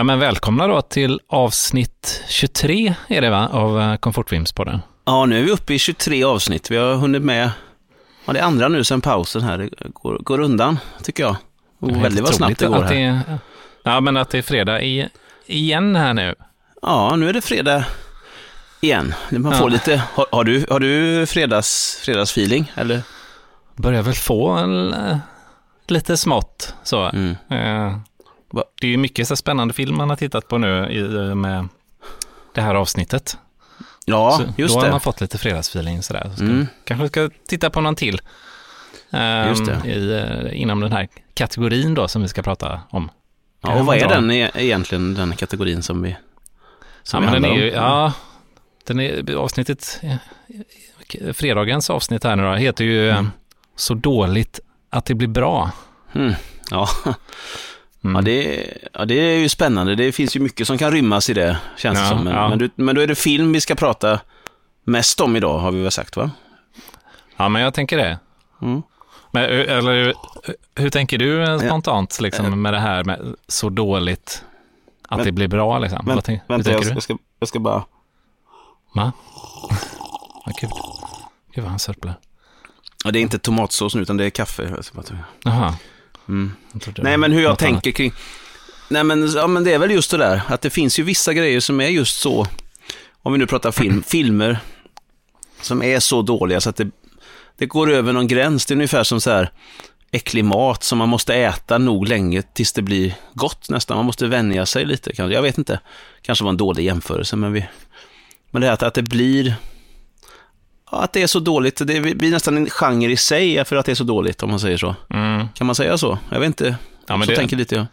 Ja, men välkomna då till avsnitt 23 är det va, av eh, Komfortfilmspodden. Ja, nu är vi uppe i 23 avsnitt. Vi har hunnit med, ja, det är andra nu sen pausen här. Det går, går undan, tycker jag. Helt väldigt vad snabbt det går här. det Ja, men att det är fredag i, igen här nu. Ja, nu är det fredag igen. Man Ja. får lite, har, har du, har du fredags, fredagsfeeling? Eller? Börjar väl få en, eh, lite smått så. Mm. Eh, Det är ju mycket så spännande film man har tittat på nu i, med det här avsnittet. Ja, så just då har det. man fått lite fredagsfeeling sådär. Så Mm. Kanske ska titta på någon till. Just det. I, eh, inom den här kategorin då som vi ska prata om. Ja, och vad är den e- egentligen, den kategorin som vi som ja, vi den är ju, ja, den är, avsnittet, eh, fredagens avsnitt här nu då, heter ju Mm. eh, Så dåligt att det blir bra. Mm. Ja. Mm. Ja, det, ja, det är ju spännande. Det finns ju mycket som kan rymmas i det, känns det Ja, som. Men, ja. men, du, men då är det film vi ska prata mest om idag, har vi väl sagt, va? Ja, men jag tänker det. Mm. Men, eh, eller, eh, hur tänker du eh, spontant liksom, med det här med så dåligt att Men- det blir bra? Liksom? Vad tänk, vänta, jag, jag, ska, jag ska bara... Va? Vad kul. Gud vad han sörplar. Ja, det är inte tomatsås nu, utan det är kaffe. Jaha. Mm. Nej, men hur jag något annat. tänker kring... Nej, men, ja, men det är väl just det där, att det finns ju vissa grejer som är just så, om vi nu pratar film, filmer som är så dåliga så att det, det går över någon gräns. Det är ungefär som så här äcklig mat som man måste äta nog länge tills det blir gott nästan. Man måste vänja sig lite kanske. Jag vet inte. Kanske var en dålig jämförelse, men vi... Men det här att, att det blir... Att det är så dåligt, det blir nästan en genre i sig för att det är så dåligt, om man säger så. Mm. Kan man säga så? Jag vet inte. Ja, men så det- tänker lite jag.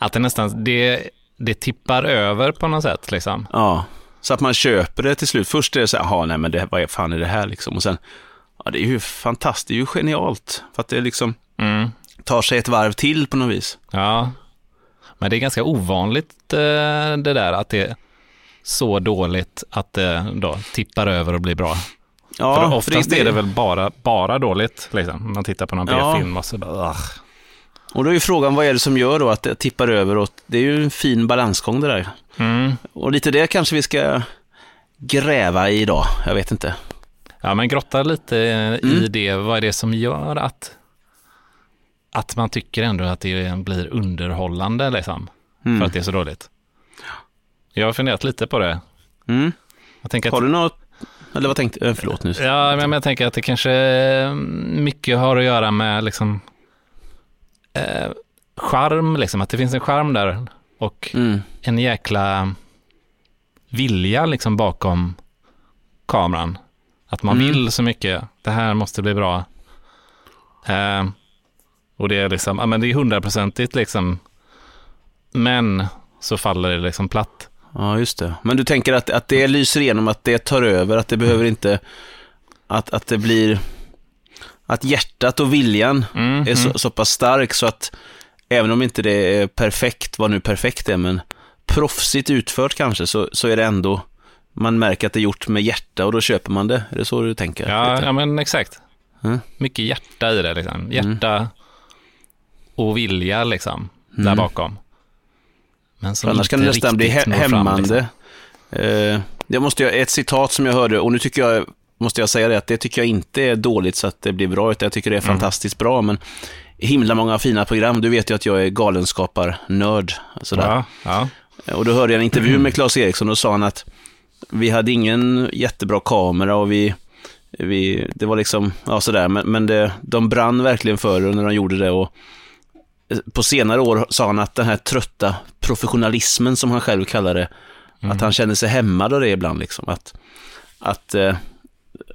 Att det nästan, det, det tippar över på något sätt liksom. Ja, så att man köper det till slut. Först är det så här, jaha, nej men det, vad fan är det här liksom? Och sen, ja det är ju fantastiskt, det är ju genialt. För att det liksom Mm. tar sig ett varv till på något vis. Ja, men det är ganska ovanligt eh, det där att det är så dåligt att det då tippar över och blir bra. Ja, för oftast är det väl bara, bara dåligt, liksom. Om man tittar på någon Ja. B-film och så bara, ugh. Och då är ju frågan, vad är det som gör då att det tippar över? Och det är ju en fin balansgång det där. mm. Och lite det kanske vi ska gräva i idag. Jag vet inte. Ja, men grotta lite i Mm. det. Vad är det som gör att, att man tycker ändå att det blir underhållande, liksom, Mm. för att det är så dåligt? Jag har funderat lite på det. Mm. Har du något, eller vad tänkte jag? Förlåt nu. Ja, men jag tänker att det kanske eh, mycket har att göra med liksom eh, charm, liksom, att det finns en charm där och Mm. en jäkla vilja liksom bakom kameran. Att man Mm. vill så mycket, det här måste bli bra. Eh, och det är liksom, ja men det är hundraprocentigt liksom, men så faller det liksom platt. Ja, just det. Men du tänker att, att det lyser igenom, att det tar över, att det behöver inte... Att, att det blir... Att hjärtat och viljan Mm, är så, så pass stark så att även om inte det är perfekt, vad nu perfekt är, men proffsigt utfört kanske, så, så är det ändå... Man märker att det är gjort med hjärta och då köper man det. Är det så du tänker? Ja, Lite? ja men exakt. Mm. Mycket hjärta i det liksom. Hjärta och vilja liksom, där Mm. bakom. Men som annars kan det nästan bli he- fram, hämmande. liksom. Eh, det måste jag, ett citat som jag hörde, och nu tycker jag, måste jag säga det, att det tycker jag inte är dåligt så att det blir bra, utan jag tycker det är Mm. fantastiskt bra, men himla många fina program. Du vet ju att jag är galenskapar-nörd. Sådär. Ja, ja. Och då hörde jag en intervju med Claes Eriksson och sa han att vi hade ingen jättebra kamera och vi, vi det var liksom, ja sådär, men, men det, de brann verkligen för det när de gjorde det och eh, på senare år sa han att den här trötta professionalismen som han själv kallar det, att han känner sig hämmad av det ibland liksom, att, att, eh,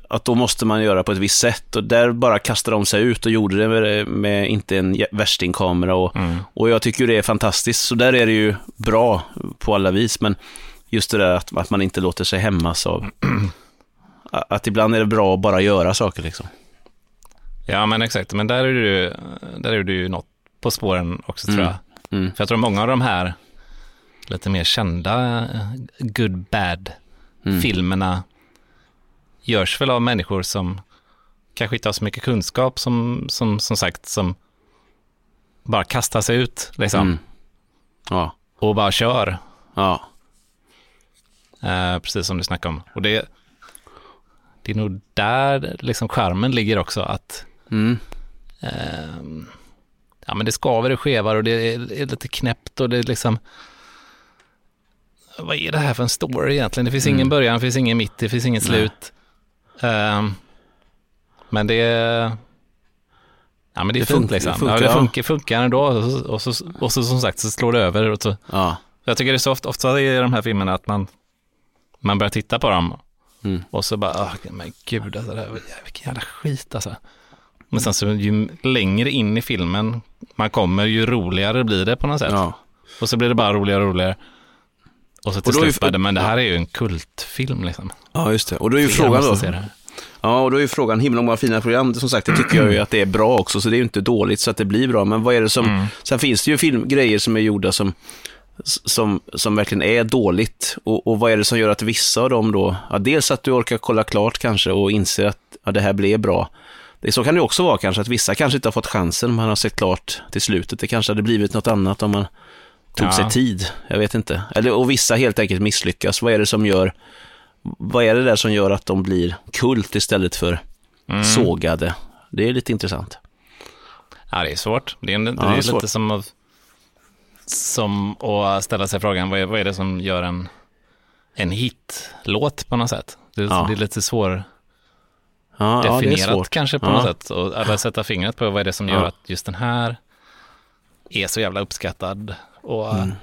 att då måste man göra på ett visst sätt och där bara kastade de sig ut och gjorde det med, med inte en värstingkamera och, Mm. och jag tycker det är fantastiskt, så där är det ju bra på alla vis, men just det där att, att man inte låter sig hämmas av att ibland är det bra att bara göra saker liksom. ja, men exakt. Men där är du, där är du ju något på spåren också tror Mm. jag. Mm. För jag tror många av de här lite mer kända eh, good bad Mm. filmerna görs väl av människor som kanske inte har så mycket kunskap som, som, som sagt, som bara kastar sig ut liksom. Mm. Ja. och bara kör. Ja. Eh, precis som du snackade om. Och det, det är nog där liksom skärmen ligger också. Att Mm. eh, ja, men det skaver och skevar och det är, lite knäppt och det är liksom vad är det här för en story egentligen? Det finns Mm. ingen början, det finns ingen mitt, det finns ingen slut. Eh, men det är Ja men det är Det fint funkar- liksom. det funkar, ja, det funkar, funkar ändå och så, och, så, och så som sagt så slår det över. Och så, Ja. jag tycker det är så ofta, ofta i de här filmerna att man, man börjar titta på dem Mm. och så bara, oh, men gud alltså, det här, vilken jävla skit alltså. Men sen så ju längre in i filmen man kommer, ju roligare blir det på något sätt. ja. Och så blir det bara roligare och roligare. Och så till Och slut bara, det, men det här är ju en kultfilm liksom. Ja, just det. Och då är ju frågan då. Ja, och då är ju frågan, himla många fina program, som sagt, det tycker jag ju att det är bra också, så det är ju inte dåligt så att det blir bra, men vad är det som, Mm. sen finns det ju film, grejer som är gjorda som, som, som verkligen är dåligt, och, och vad är det som gör att vissa av dem då, ja, dels att du orkar kolla klart kanske och inser att ja, det här blev bra. Det, så kan det också vara kanske, att vissa kanske inte har fått chansen, man har sett klart till slutet, det kanske hade blivit något annat om man tog Ja. sig tid, jag vet inte. Eller, och vissa helt enkelt misslyckas, vad är det som gör, vad är det där som gör att de blir kult istället för Mm. sågade? Det är lite intressant. Ja, det är svårt. Det är, det det är svårt. lite som att, som att ställa sig frågan, vad är, vad är det som gör en, en hitlåt på något sätt? Det, Ja. det är lite svårdefinierat Ja, ja är svårt. kanske på Ja. något sätt. Och, eller sätta fingret på vad är det som gör Ja. att just den här är så jävla uppskattad och Mm.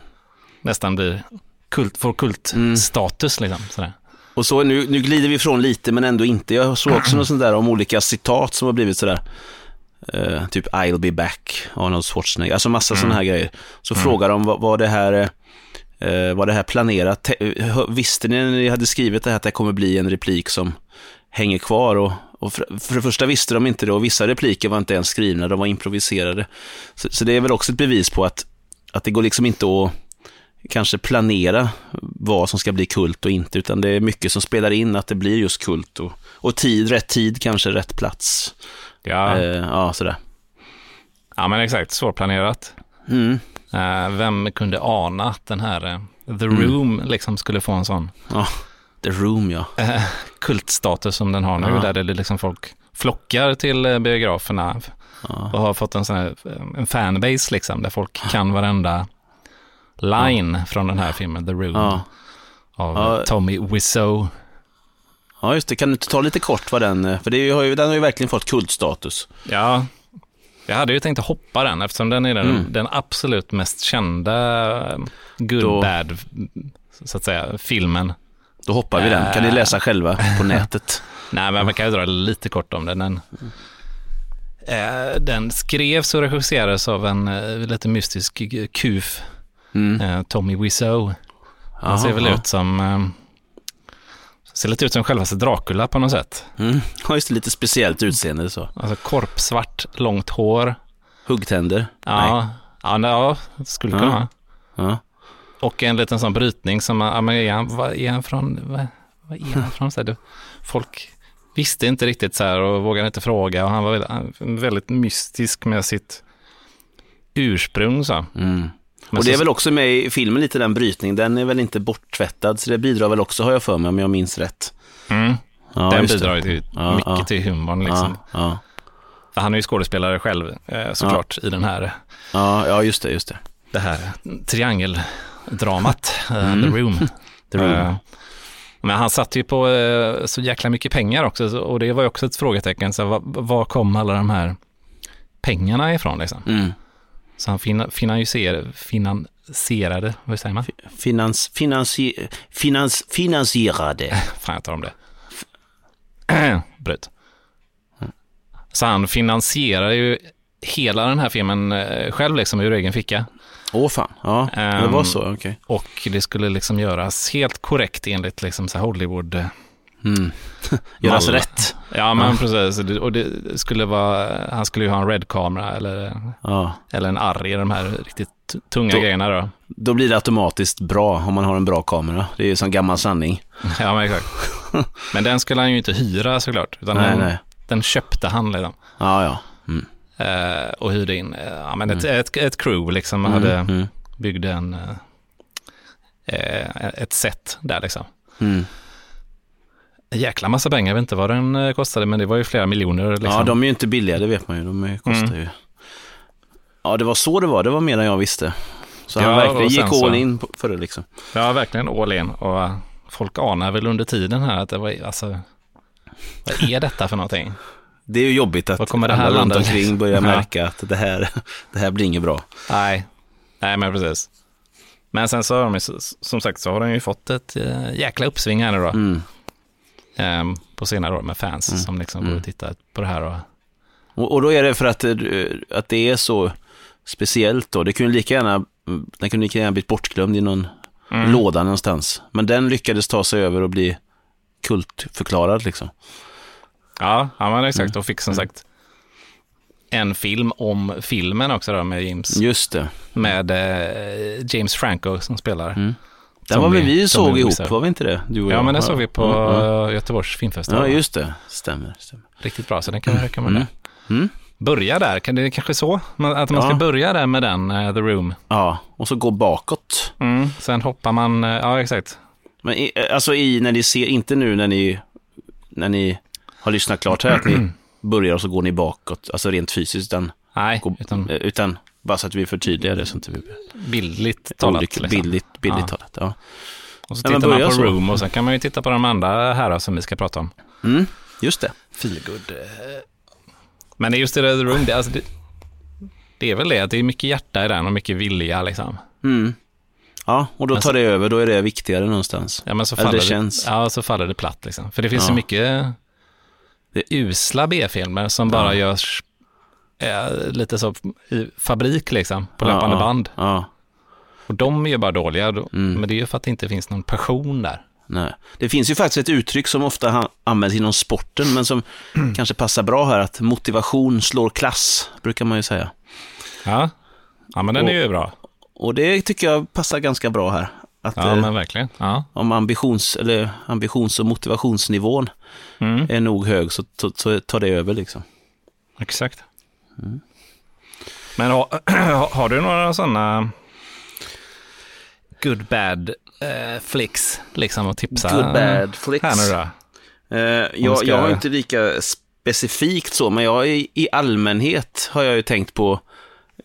nästan blir kult, får kultstatus liksom. Sådär. Och så nu, nu glider vi ifrån lite, men ändå inte. Jag såg också något sånt där om olika citat som har blivit sådär. Eh, typ I'll be back, Arnold Schwarzenegger. Alltså massa sådana här grejer. Så frågar de vad det här eh, var det här planerat? Te- Visste ni när ni hade skrivit det här att det kommer bli en replik som hänger kvar? Och, och för, för det första visste de inte det och vissa repliker var inte ens skrivna, de var improviserade. Så, så det är väl också ett bevis på att, att det går liksom inte att kanske planera vad som ska bli kult och inte, utan det är mycket som spelar in att det blir just kult och, och tid, rätt tid, kanske rätt plats. Ja, Eh, ja, sådär. ja, men exakt. Svårplanerat. Mm. Eh, vem kunde ana att den här eh, The Mm. Room liksom skulle få en sån Ja, The Room, ja. eh, kultstatus som den har nu, Ja. där det liksom folk flockar till eh, biograferna ja. och har fått en sån här eh, en fanbase liksom, där folk kan varenda line från den här filmen, The Room, Ja. av Ja. Tommy Wiseau. ja, just det. Kan du inte ta lite kort vad den, för det har ju, den har ju verkligen fått kultstatus. Ja, jag hade ju tänkt att hoppa den eftersom den är den, Mm. den absolut mest kända good Då- bad, så att säga, filmen. Då hoppar vi den. Kan ni läsa själva på nätet? Nej, men man kan ju dra lite kort om den. Den, eh, den skrevs och regisserades av en eh, lite mystisk kuf, Mm. eh, Tommy Wiseau. Han ser väl ja. ut som, ser lite ut som självaste Dracula på något sätt. Mm. Ja, just. Lite speciellt utseende så. Alltså korpsvart, långt hår. Huggtänder? Ja, ja, nej, ja det skulle kunna Ja. Och en liten sån brytning som, ja, men är han, vad är han från, vad, vad är han från? Så här, folk visste inte riktigt så här och vågade inte fråga och han var väldigt, väldigt mystisk med sitt ursprung. Så. Mm. Och det är väl också med i filmen lite den brytningen, den är väl inte borttvättad, så det bidrar väl också, har jag för mig, om jag minns rätt. Mm, Ja, den bidrar ju Ja, mycket ja. till humorn. Liksom. Han är ju skådespelare själv eh, såklart i den här, Ja, ja, just det, just det. det här triangeldramat, eh, Mm. The Room. The Room. Eh, Men han satt ju på eh, så jäkla mycket pengar också så- och det var ju också ett frågetecken. Så var, var kom alla de här pengarna ifrån? Liksom? Mm. Så han fina, finansierade, finansierade, vad säger man? Finans, finansi, finans, finansierade. Fan, jag tar om det. Bröt. Så han finansierar ju hela den här filmen själv liksom ur egen ficka. Åh fan, ja, det var Ehm, så, okej. Och det skulle liksom göras helt korrekt enligt liksom så Hollywood. eh, Mm. Göras rätt. Ja, men precis. Det- Och det skulle vara, han skulle ju ha en red-kamera eller, Ja. eller en arr i de här riktigt tunga Då- grejerna då. Då blir det automatiskt bra om man har en bra kamera. Det är ju som gammal sanning. Ja, men exakt. Men den skulle han ju inte hyra såklart, utan Nej, den, nej. den köpte han liksom. Ja, ja. Mm. Eh, och hyrde in, eh, ja men ett, ett, ett crew liksom, Mm, hade, mm. byggde en, eh, ett set där liksom. Mm. En jäkla massa pengar, jag vet inte vad den kostade, men det var ju flera miljoner. Liksom. Ja, de är ju inte billiga, det vet man ju. De kostar Mm. ju. Ja, det var så det var. Det var mer än jag visste. Så han Ja, verkligen och gick sen så- all in för det liksom. Ja, verkligen all in. Och folk anar väl under tiden här att det var, alltså, vad är detta för någonting? Det är ju jobbigt att kommer det här alla runt omkring börjar Ja. märka att det här, det här blir inget bra. Nej, nej men precis. Men sen så har de ju, som sagt, så har de ju fått ett eh, jäkla uppsving här nu då. Mm. ehm, på senare år med fans som liksom går och tittar på det här. Och, Och, och då är det för att, eh, att det är så speciellt då. Det kunde lika gärna, den kunde lika gärna blivit bortglömd i någon Mm. låda någonstans. Men den lyckades ta sig över och bli kultförklarad liksom. Ja, ja, men exakt. Och fick som sagt en film om filmen också då med James, Just det. med eh, James Franco som spelar. Den Som var vi som såg ihop, var vi inte det? Du och Ja, jag. men den såg vi på Ja, eh, Göteborgs filmfestival. ja just det. Stämmer. stämmer. Riktigt bra, så den kan jag rekommendera. Mm. Börja där, kan det är kanske så? Att man ska Ja. börja där med den, eh, The Room. Ja, och så gå bakåt. Mm. Sen hoppar man, eh, ja exakt. Men i, alltså i, när ni ser, inte nu när ni, när ni har lyssnat klart här, att ni börjar och så går ni bakåt, alltså rent fysiskt, utan, Nej, gå, utan utan bara så att vi förtydligar det så inte vi bildligt talat. olyckliga. liksom. Bildligt, bildligt Ja. talat. Ja. Och så Ja, tittar man börja på så. Room och sen kan man ju titta på de andra här som vi ska prata om. Mm, just det. Feelgood. Men det är just det där The Room, det, alltså det, det är väl det, att det är mycket hjärta i den och mycket vilja liksom. Mm. Ja, och då tar det över, då är det viktigare någonstans. Ja, men så Eller faller det känns. Ja, så faller det platt liksom. För det finns Ja. så mycket usla B-filmer som bara görs eh, lite så i fabrik liksom, på löpande ja, band. Ja, Och de är ju bara dåliga, då, Mm. men det är ju för att det inte finns någon passion där. nej. Det finns ju faktiskt ett uttryck som ofta används inom sporten, men som kanske passar bra här, att motivation slår klass, brukar man ju säga. Ja, ja men den Och- är ju bra. Och det tycker jag passar ganska bra här. Att, Ja, eh, men verkligen. Ja. om ambitions, eller ambitions och motivationsnivån Mm, är nog hög så, så, så tar det över liksom. exakt. Mm. Men har, har du några sådana good bad eh, flicks liksom att tipsa Good bad flicks. här nu då? Eh, jag, ska- jag har inte lika specifikt så, men jag i, i allmänhet har jag ju tänkt på,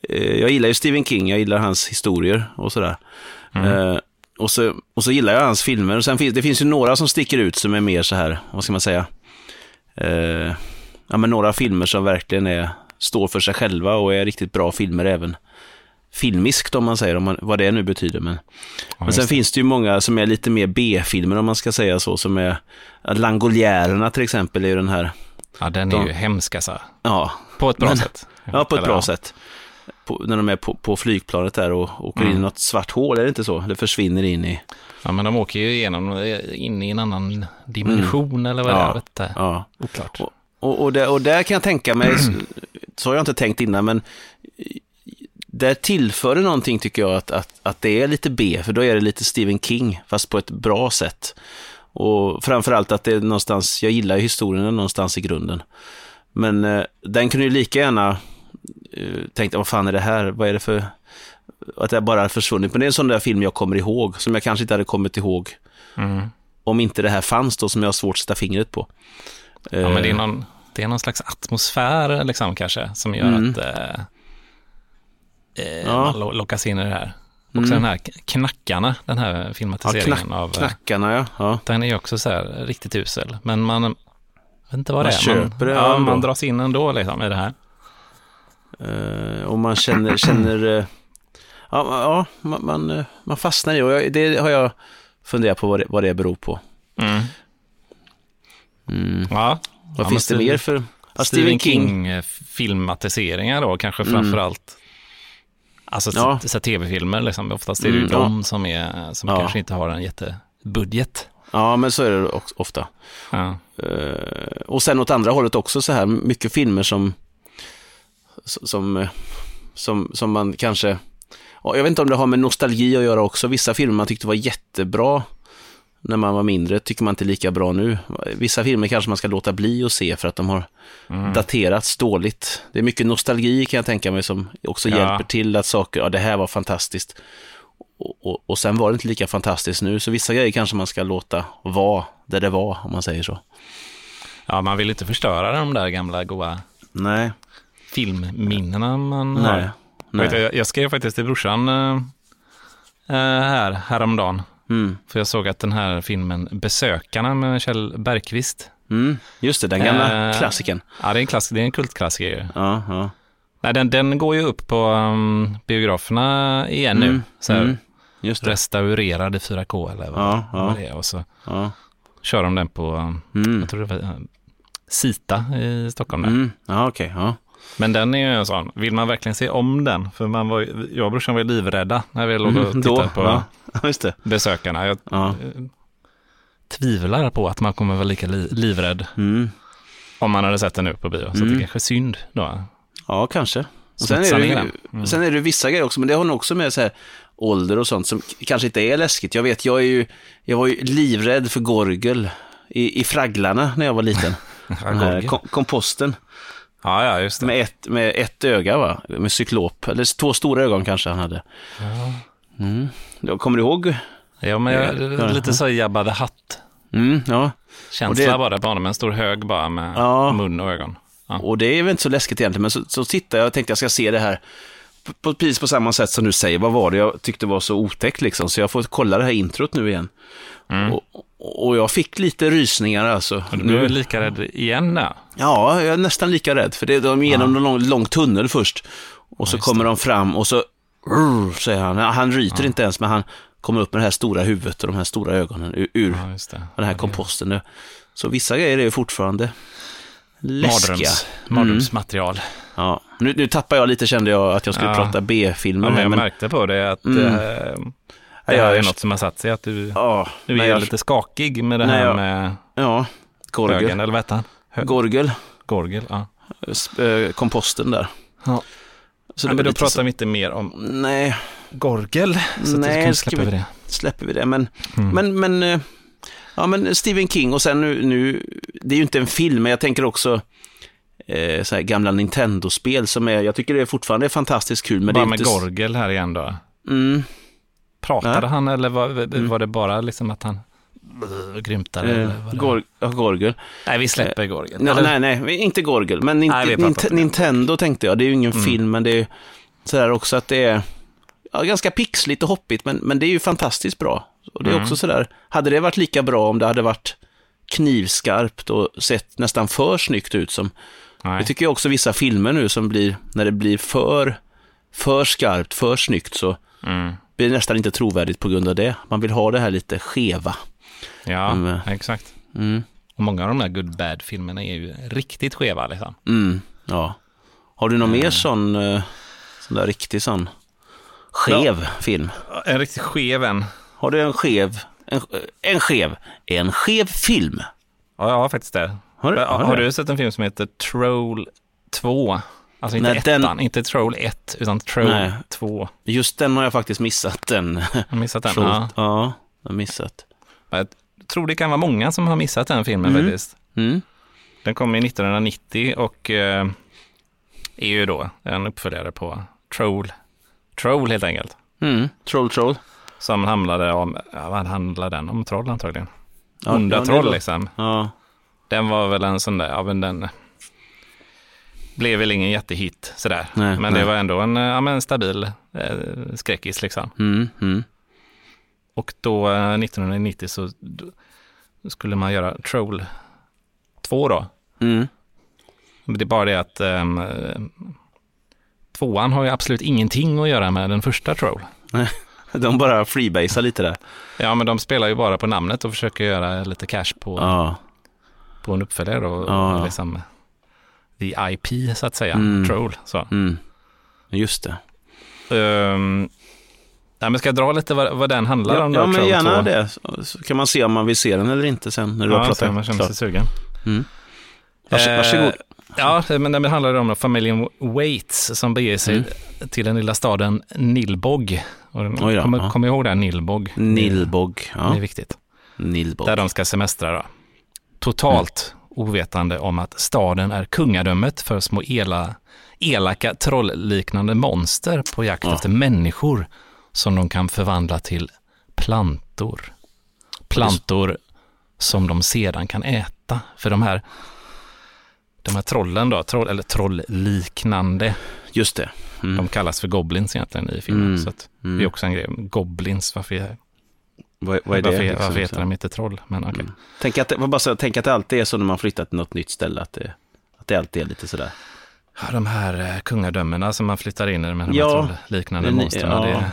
eh, jag gillar ju Stephen King, jag gillar hans historier och sådär. Eh, och, så, och så gillar jag hans filmer. Och sen finns, det finns ju några som sticker ut som är mer så här, vad ska man säga, eh, ja men några filmer som verkligen är, står för sig själva och är riktigt bra filmer även filmiskt om man säger, om man, vad det nu betyder. Men, Ja, men sen det. finns det ju många som är lite mer B-filmer om man ska säga så, som är Langoliärerna till exempel, är ju den här, ja, den är de- ju hemsk alltså. ja, På ett bra Men- sätt. ja på ett bra ja. sätt. På, när de är på, på flygplanet där och åker Mm. in i något svart hål, är det inte så? Eller försvinner in i, Ja, men de åker ju igenom, in i en annan dimension eller vad det är. Ja. Vet ja. Oklart. Och, och, och, där, och där kan jag tänka mig, så har jag inte tänkt innan, men där tillför det någonting tycker jag att, att, att det är lite B, för då är det lite Stephen King, fast på ett bra sätt. Och framförallt att det är någonstans, jag gillar ju historien någonstans i grunden. Men eh, den kunde ju lika gärna eh, tänkt, vad fan är det här, vad är det för, att det bara har försvunnit. Men det är en sån där film jag kommer ihåg, som jag kanske inte hade kommit ihåg Mm. om inte det här fanns då, som jag har svårt att sätta fingret på. Ja, men det är Eh, någon, det är någon slags atmosfär liksom kanske, som gör Mm. att eh, eh, Ja. man lo- lockas in i det här. Också Mm. den här knackarna, den här Ja, filmatiseringen knack, av, knackarna ja. ja. den är ju också så här riktigt usel. Men man, jag vet inte vad Man det är. köper det ja, man dras in ändå liksom i det här. Eh, och man känner, känner eh, ja, ja man, man, eh, man fastnar i och jag, det har jag funderat på vad det, vad det beror på. Mm. Mm. Ja, Vad Ja, finns det mer för? Ja, Stephen King, eh, filmatiseringar då, kanske Mm. framför allt. Alltså Ja. ja. tv-filmer, liksom. oftast är det ju Mm, ja. de som, är, som Ja. kanske inte har en jättebudget. Ja, men så är det ofta. Ja. Eh, och sen åt andra hållet också så här, mycket filmer som, som, som, som man kanske, ja, jag vet inte om det har med nostalgi att göra också. Vissa filmer man tyckte var jättebra när man var mindre, tycker man inte lika bra nu. Vissa filmer kanske man ska låta bli att se för att de har Mm. daterats dåligt. Det är mycket nostalgi kan jag tänka mig som också Ja. hjälper till att saker, ja det här var fantastiskt. Och, och, och sen var det inte lika fantastiskt nu, så vissa grejer kanske man ska låta vara där det var, om man säger så. Ja, man vill inte förstöra de där gamla goa Nej, filmminnena man nej, har. nej. Vet du, Jag, jag skrev faktiskt till brorsan eh, eh, här häromdagen. Mm, För jag såg att den här filmen Besökarna med Kjell Bergqvist. mm, just det, den gamla Eh, klassikern. Ja, det är en, klass, det är en kultklassiker. Ja, ja. Nej, den, den går ju upp på um, biograferna igen nu. Mm, Så här, mm, just det. Restaurerad i 4K eller vad, Ja, vad det är. Och så Ja. kör de den på, Mm. jag tror det var uh, Sita i Stockholm. Där. Mm. Ja, okej. ja. Men den är ju en sån, vill man verkligen se om den? För man var, jag och brorsan var ju livrädda när vi låg och Mm, tittade på ja. Ja, besökarna. Jag Ja. eh, tvivlar på att man kommer vara lika li, livrädd Mm. om man hade sett den nu på bio. Så Mm. det är kanske synd då. Ja, kanske. Och sen, är det ju. Mm. sen är det vissa grejer också, men det har nog också med så här, ålder och sånt som kanske inte är läskigt. Jag vet, jag, är ju, jag var ju livrädd för gorgel i, i Fragglarna när jag var liten. Den här kom, komposten ja, ja, just det. med ett, med ett öga, va? med cyklop. Eller två stora ögon kanske han hade. Mm. Då Kommer du ihåg? Ja, men jag, Ja. lite så Jabba the Hutt. Mm, ja. Känsla det- bara på honom, en stor hög bara med Ja. mun och ögon. Ja. Och det är väl inte så läskigt egentligen, men så, så tittade jag och tänkte jag ska se det här på, på, precis på samma sätt som du säger. Vad var det jag tyckte var så otäckt liksom? Så jag får kolla det här introt nu igen. Mm. Och, och jag fick lite rysningar alltså. Och du blev Nu, lika rädd igen där. ja, jag är nästan lika rädd. För det är de genom en lång, lång tunnel först. Och så just kommer de fram och så, "Rrr", säger han. Han ryter inte ens, men han kommer upp med det här stora huvudet och de här stora ögonen ur, ur Ja, det. den här komposten. nu. Så vissa grejer är ju fortfarande läskiga. Mardröms, mardrömsmaterial. Ja, nu, nu tappar jag lite kände jag att jag skulle Ja. prata B-filmer. Ja, men jag men, märkte på det att Mm. eh, det Ja, här är något som har satt sig. Att du, ja, du är jag, lite skakig med det här jag- med ja, Gorgel. högen, eller vad heter han? Hö- Gorgel, Gorgel, ja. eh, komposten där. Ja. Så ja det men var då pratar så- vi inte mer om Nej, Gorgel, så att Nej, ska släppa vi- vi det. släpper vi det. Men, Mm. men, men, eh, ja, men Stephen King och sen nu, nu, det är ju inte en film, men jag tänker också eh, så här gamla Nintendo-spel som är, jag tycker det är fortfarande fantastiskt kul. Men Bara det är med inte, Gorgel här igen då. Mm, Pratade Nej. han eller var, var Mm. det bara liksom att han grymtade? eh, Gor, Gorgel. Nej, vi släpper Gorgel. Eller- nej, nej, inte Gorgel, men Nint- Nej, Nint-. Nintendo tänkte jag. Det är ju ingen Mm. film, men det är sådär också att det är ja, ganska pixligt och hoppigt, men, men det är ju fantastiskt bra. Och det är Mm. också sådär, hade det varit lika bra om det hade varit knivskarpt och sett nästan för snyggt ut som, nej. det tycker jag också vissa filmer nu som blir, när det blir för, för skarpt, för snyggt så Mm. Blir nästan inte trovärdigt på grund av det. Man vill ha det här lite skeva. Ja, Mm. exakt. Mm, Och många av de där good bad-filmerna är ju riktigt skeva liksom. mm, ja. Har du någon mer sån, eh, sån där riktig sån skev film? En riktigt skev en. Har du en skev, en, en skev, en skev film? Ja, jag har faktiskt det. Har du, Har, har du sett en film som heter Troll 2? Alltså inte Nej, den- ettan, inte Troll 1, utan Troll Nej. 2. Just den har jag faktiskt missat. Den. Du missat den? Troll- Ja. ja, jag har missat. Jag tror det kan vara många som har missat den filmen Mm. faktiskt. Mm. Den kom i 1990 och eh, är ju då en uppföljare på Troll. Troll helt enkelt. Mm. Troll Troll. Som handlade om, ja, vad handlade den om? Troll antagligen. Ja, Onda troll liksom. Ja, Den var väl en sån där, ja men den blev väl ingen jättehit sådär. Nej, men nej. det var ändå en, eh, ja, men stabil eh, skräckis liksom. mm, mm. Och då eh, 1990 så då skulle man göra Troll 2 då. Mm. Det är bara det att eh, tvåan har ju absolut ingenting att göra med den första Troll. De bara freebasar lite där. Ja, men de spelar ju bara på namnet och försöker göra lite cash på, Ja, på en uppföljare och, Ja, liksom the IP så att säga, Mm. Troll. Så. mm. just det. Um, nej, men ska jag dra lite vad, vad den handlar Ja, om? Då, ja men gärna 2? det. Så- Så kan man se om man vill se den eller inte sen när du har Ja, så pratat man känner sig sugen. Mm. Vars, varsågod. Eh, ja, men det handlar om familjen Waits som beger sig Mm. till den lilla staden Nilbog. Då, ja. kom ihåg det Nilbog? Nilbog. Det är Ja, viktigt. Nilbog. Där de ska semestra då. Totalt ovetande om att staden är kungadömet för små ela, elaka trollliknande monster på jakt Ja. efter människor som de kan förvandla till plantor. Plantor som de sedan kan äta. För de här, de här trollen då, troll, eller trollliknande, Just det. Mm. de kallas för goblins egentligen i filmen. Mm. Så Mm. det är också en grej. Goblins, varför, Vad, vad är det? varför, liksom, varför heter så? de inte troll? Men okej. Mm. Tänk att, det- bara tänk att det alltid är så när man flyttar till något nytt ställe, att det, att det alltid är lite sådär. Ja, de här eh, kungadömena som man flyttar in i med de Ja, här trollliknande men- monstren. ja. Det, ja.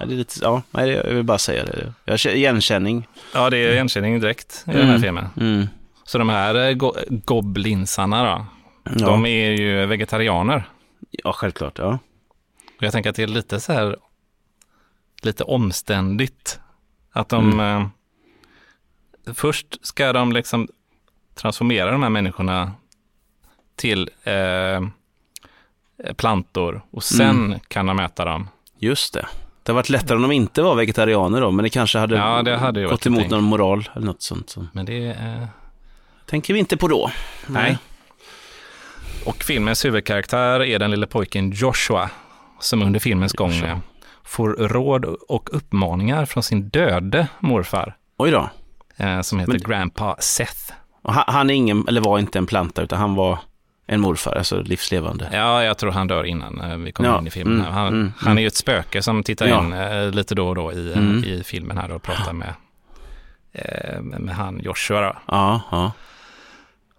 Ja, det är lite, ja, det- jag vill bara säga det. Jag igenkänning. ja, det är igenkänning direkt i den här Mm. filmen. Mm. Så de här eh, go goblinsarna då, Ja. de är ju vegetarianer. ja, självklart. Ja. Jag tänker att det är lite så här, lite omständigt. Att de, Mm. eh, först ska de liksom transformera de här människorna till eh, plantor och sen Mm. kan de äta dem. Just det. Det har varit lättare om de inte var vegetarianer då, men det kanske hade, Ja, det hade gått emot någon moral eller något sånt. Så. Men det är... tänker vi inte på då. Nej. Och filmens huvudkaraktär är den lille pojken Joshua, som under filmens gång Joshua. eh, får råd och uppmaningar från sin döde morfar, Oj då. eh, som heter Men- Grandpa Seth. Han, är ingen, eller var inte en planta, utan han var en morfar, alltså livslevande. Ja, jag tror han dör innan eh, vi kommer Ja, in i filmen. mm, han, mm, han är ju ett spöke som tittar Ja. in eh, lite då och då i, Mm. i filmen här och pratar med, med han Joshua. Ja, ja.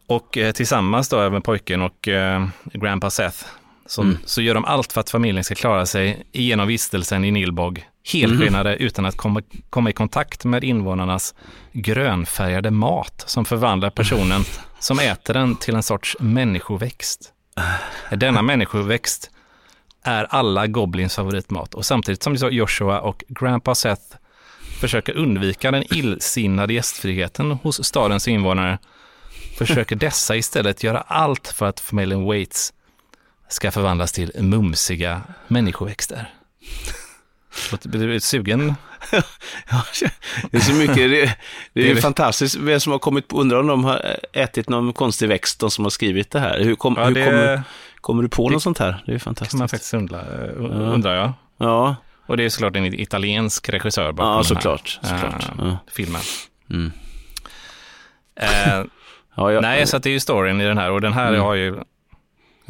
Och tillsammans då med pojken och eh, Grandpa Seth så, Mm. så gör de allt för att familjen ska klara sig igenom vistelsen i Nilbog helskinnade utan att komma, komma i kontakt med invånarnas grönfärgade mat som förvandlar personen som äter den till en sorts människoväxt. Denna människoväxt är alla Goblins favoritmat och samtidigt som Joshua och Grandpa Seth försöker undvika den illsinnade gästfriheten hos stadens invånare försöker dessa istället göra allt för att familjen Waits ska förvandlas till mumsiga människoväxter. Blir du sugen? Det är så mycket, det, det är ju fantastiskt vem som har kommit på, undrar om de har ätit någon konstig växt, de som har skrivit det här. Hur, kom, Ja, hur det kommer, kommer du på det något sånt här? Det är ju kan man fantastiskt. faktiskt undra, eh, undrar jag. Ja, Och det är såklart en italiensk regissör bakom ja den såklart. här såklart. Ja. filmen. Mm. Eh, Ja, ja. nej, så att det är ju storyn i den här och den här Mm. har ju,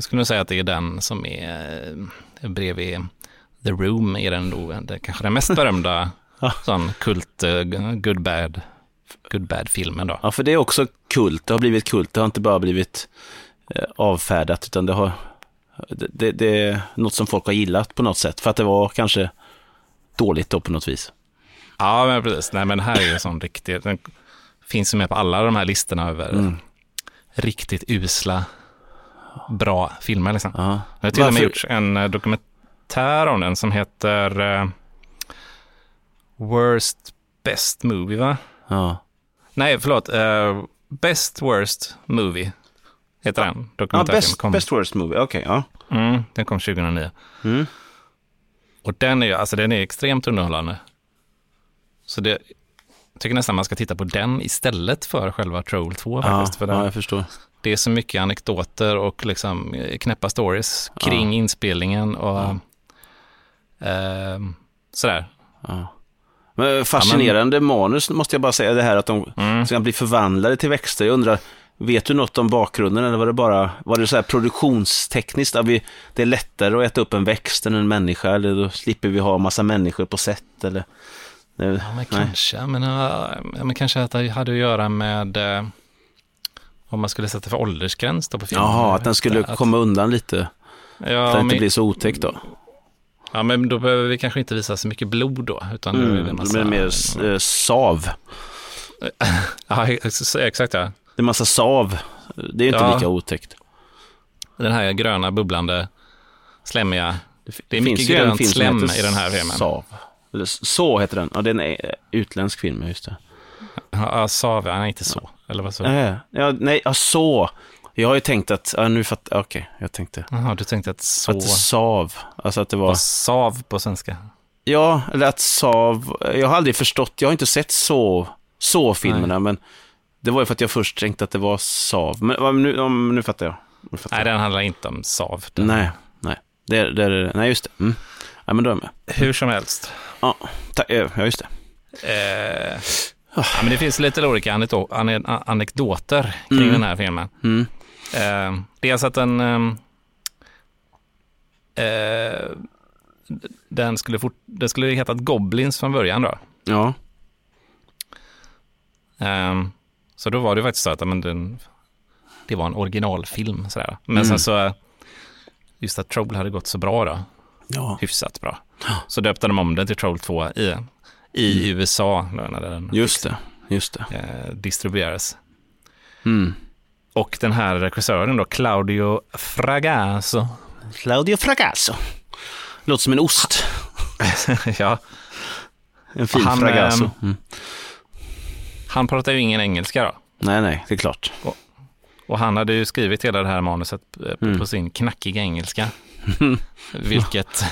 jag skulle nog säga att det är den som är eh, bredvid The Room är den då, det är kanske den mest berömda sån kult, eh, good bad, good bad filmen då. ja, för det är också kult. Det har blivit kult. Det har inte bara blivit eh, avfärdat, utan det har det, det, är något som folk har gillat på något sätt. För att det var kanske dåligt då på något vis. Ja, men precis. Nej, men här är ju en sån riktig, den finns ju med på alla de här listorna över Mm. riktigt usla, bra filmer liksom. Ja. Det har till och med gjorts en eh, dokumentär om den som heter eh, Worst Best Movie, va? Ja. Nej, förlåt. eh, Best Worst Movie heter den. Ja, best, kom, best worst movie, okej. ja. Mm, den kom 2009. Mm. Och den är, alltså, den är extremt underhållande. Så det, jag tycker nästan man ska titta på den istället för själva Troll 2 Ja, faktiskt. För ja, den, jag förstår. Det är så mycket anekdoter och liksom eh, knäppa stories kring inspelningen och Ja. ehm, sådär. Ja. Men fascinerande manus måste jag bara säga, det här att de Mm. ska bli förvandlade till växter. Jag undrar, vet du något om bakgrunden eller var det bara, var det så här produktionstekniskt, att vi, det är lättare att äta upp en växt än en människa, eller då slipper vi ha massa människor på set, eller? Ja, men kanske. Ja, men kanske att det hade att göra med eh, vad man skulle sätta för åldersgräns då på filmen. Jaha, att den skulle Att- komma undan lite, Ja, att det inte men, blir så otäckt då. ja, men då behöver vi kanske inte visa så mycket blod då. Utan då är det Mm, massa, det blir mer eh, sav. Ja, ex- exakt ja. Det är massa sav. Det är inte Ja. lika otäckt. Den här gröna, bubblande, slemmiga. Det är mycket grönt slem i den här filmen. Sav. Eller Så heter den. Ja, det är en eh, utländsk film, just det. Ja, sav, ja, nej, inte så. Eller vad så? Äh, ja, nej, ja, så. Jag har ju tänkt att, ja, nu fattar okej, jag tänkte. Jaha, du tänkte att så Att sav, alltså att det var, var sav på svenska? ja, eller att sav, jag har aldrig förstått, jag har inte sett så, så filmerna, men det var ju för att jag först tänkte att det var sav. Men nu, nu fattar jag. Nu fattar Nej, jag. den handlar inte om sav. Den- nej, nej, det är, det är, nej just det. Mm. Ja, men då är jag med. Hur som helst. Ja, ta, ja just det. Eh, ja, men det finns lite olika anekdo- ane- anekdoter kring Mm. den här filmen. Mm. Eh, dels att den, ehm, eh, den, skulle fort, den skulle hetat Goblins från början. Då. Ja. Ehm, så då var det faktiskt så att men den, det var en originalfilm. Sådär. Men Mm. sen så, just att Troll hade gått så bra då, Ja. hyfsat bra. Så döpte de om den till Troll 2 i, i USA då, när den Just det. Just det. eh, distribuerades. Mm. Och den här regissören då, Claudio Fragasso. Claudio Fragasso. Låter som en ost. ja, En fin Han, Fragasso. ehm, Mm. han pratar ju ingen engelska då. Nej, nej, det är klart. Och han hade ju skrivit hela det här manuset eh, på, Mm. på sin knackiga engelska. vilket,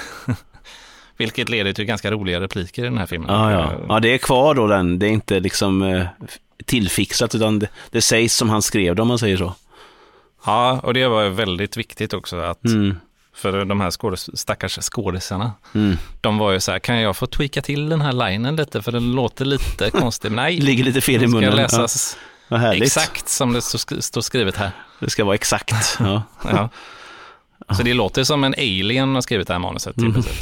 vilket leder till ganska roliga repliker i den här filmen. Ja, ja. Ja, det är kvar då den. Det är inte liksom eh, tillfixat, utan det, det sägs som han skrev det, om man säger så. ja, och det var väldigt viktigt också att Mm. för de här skådes, stackars skådisarna, Mm. de var ju så här, kan jag få tweaka till den här linen lite för den låter lite konstig. Nej, Ligger lite fel i den ska munnen. läsas Ja, exakt som det står skrivet här. Det ska vara exakt. Ja. Ja. Så det låter som en alien har skrivit det här manuset i Mm. princip.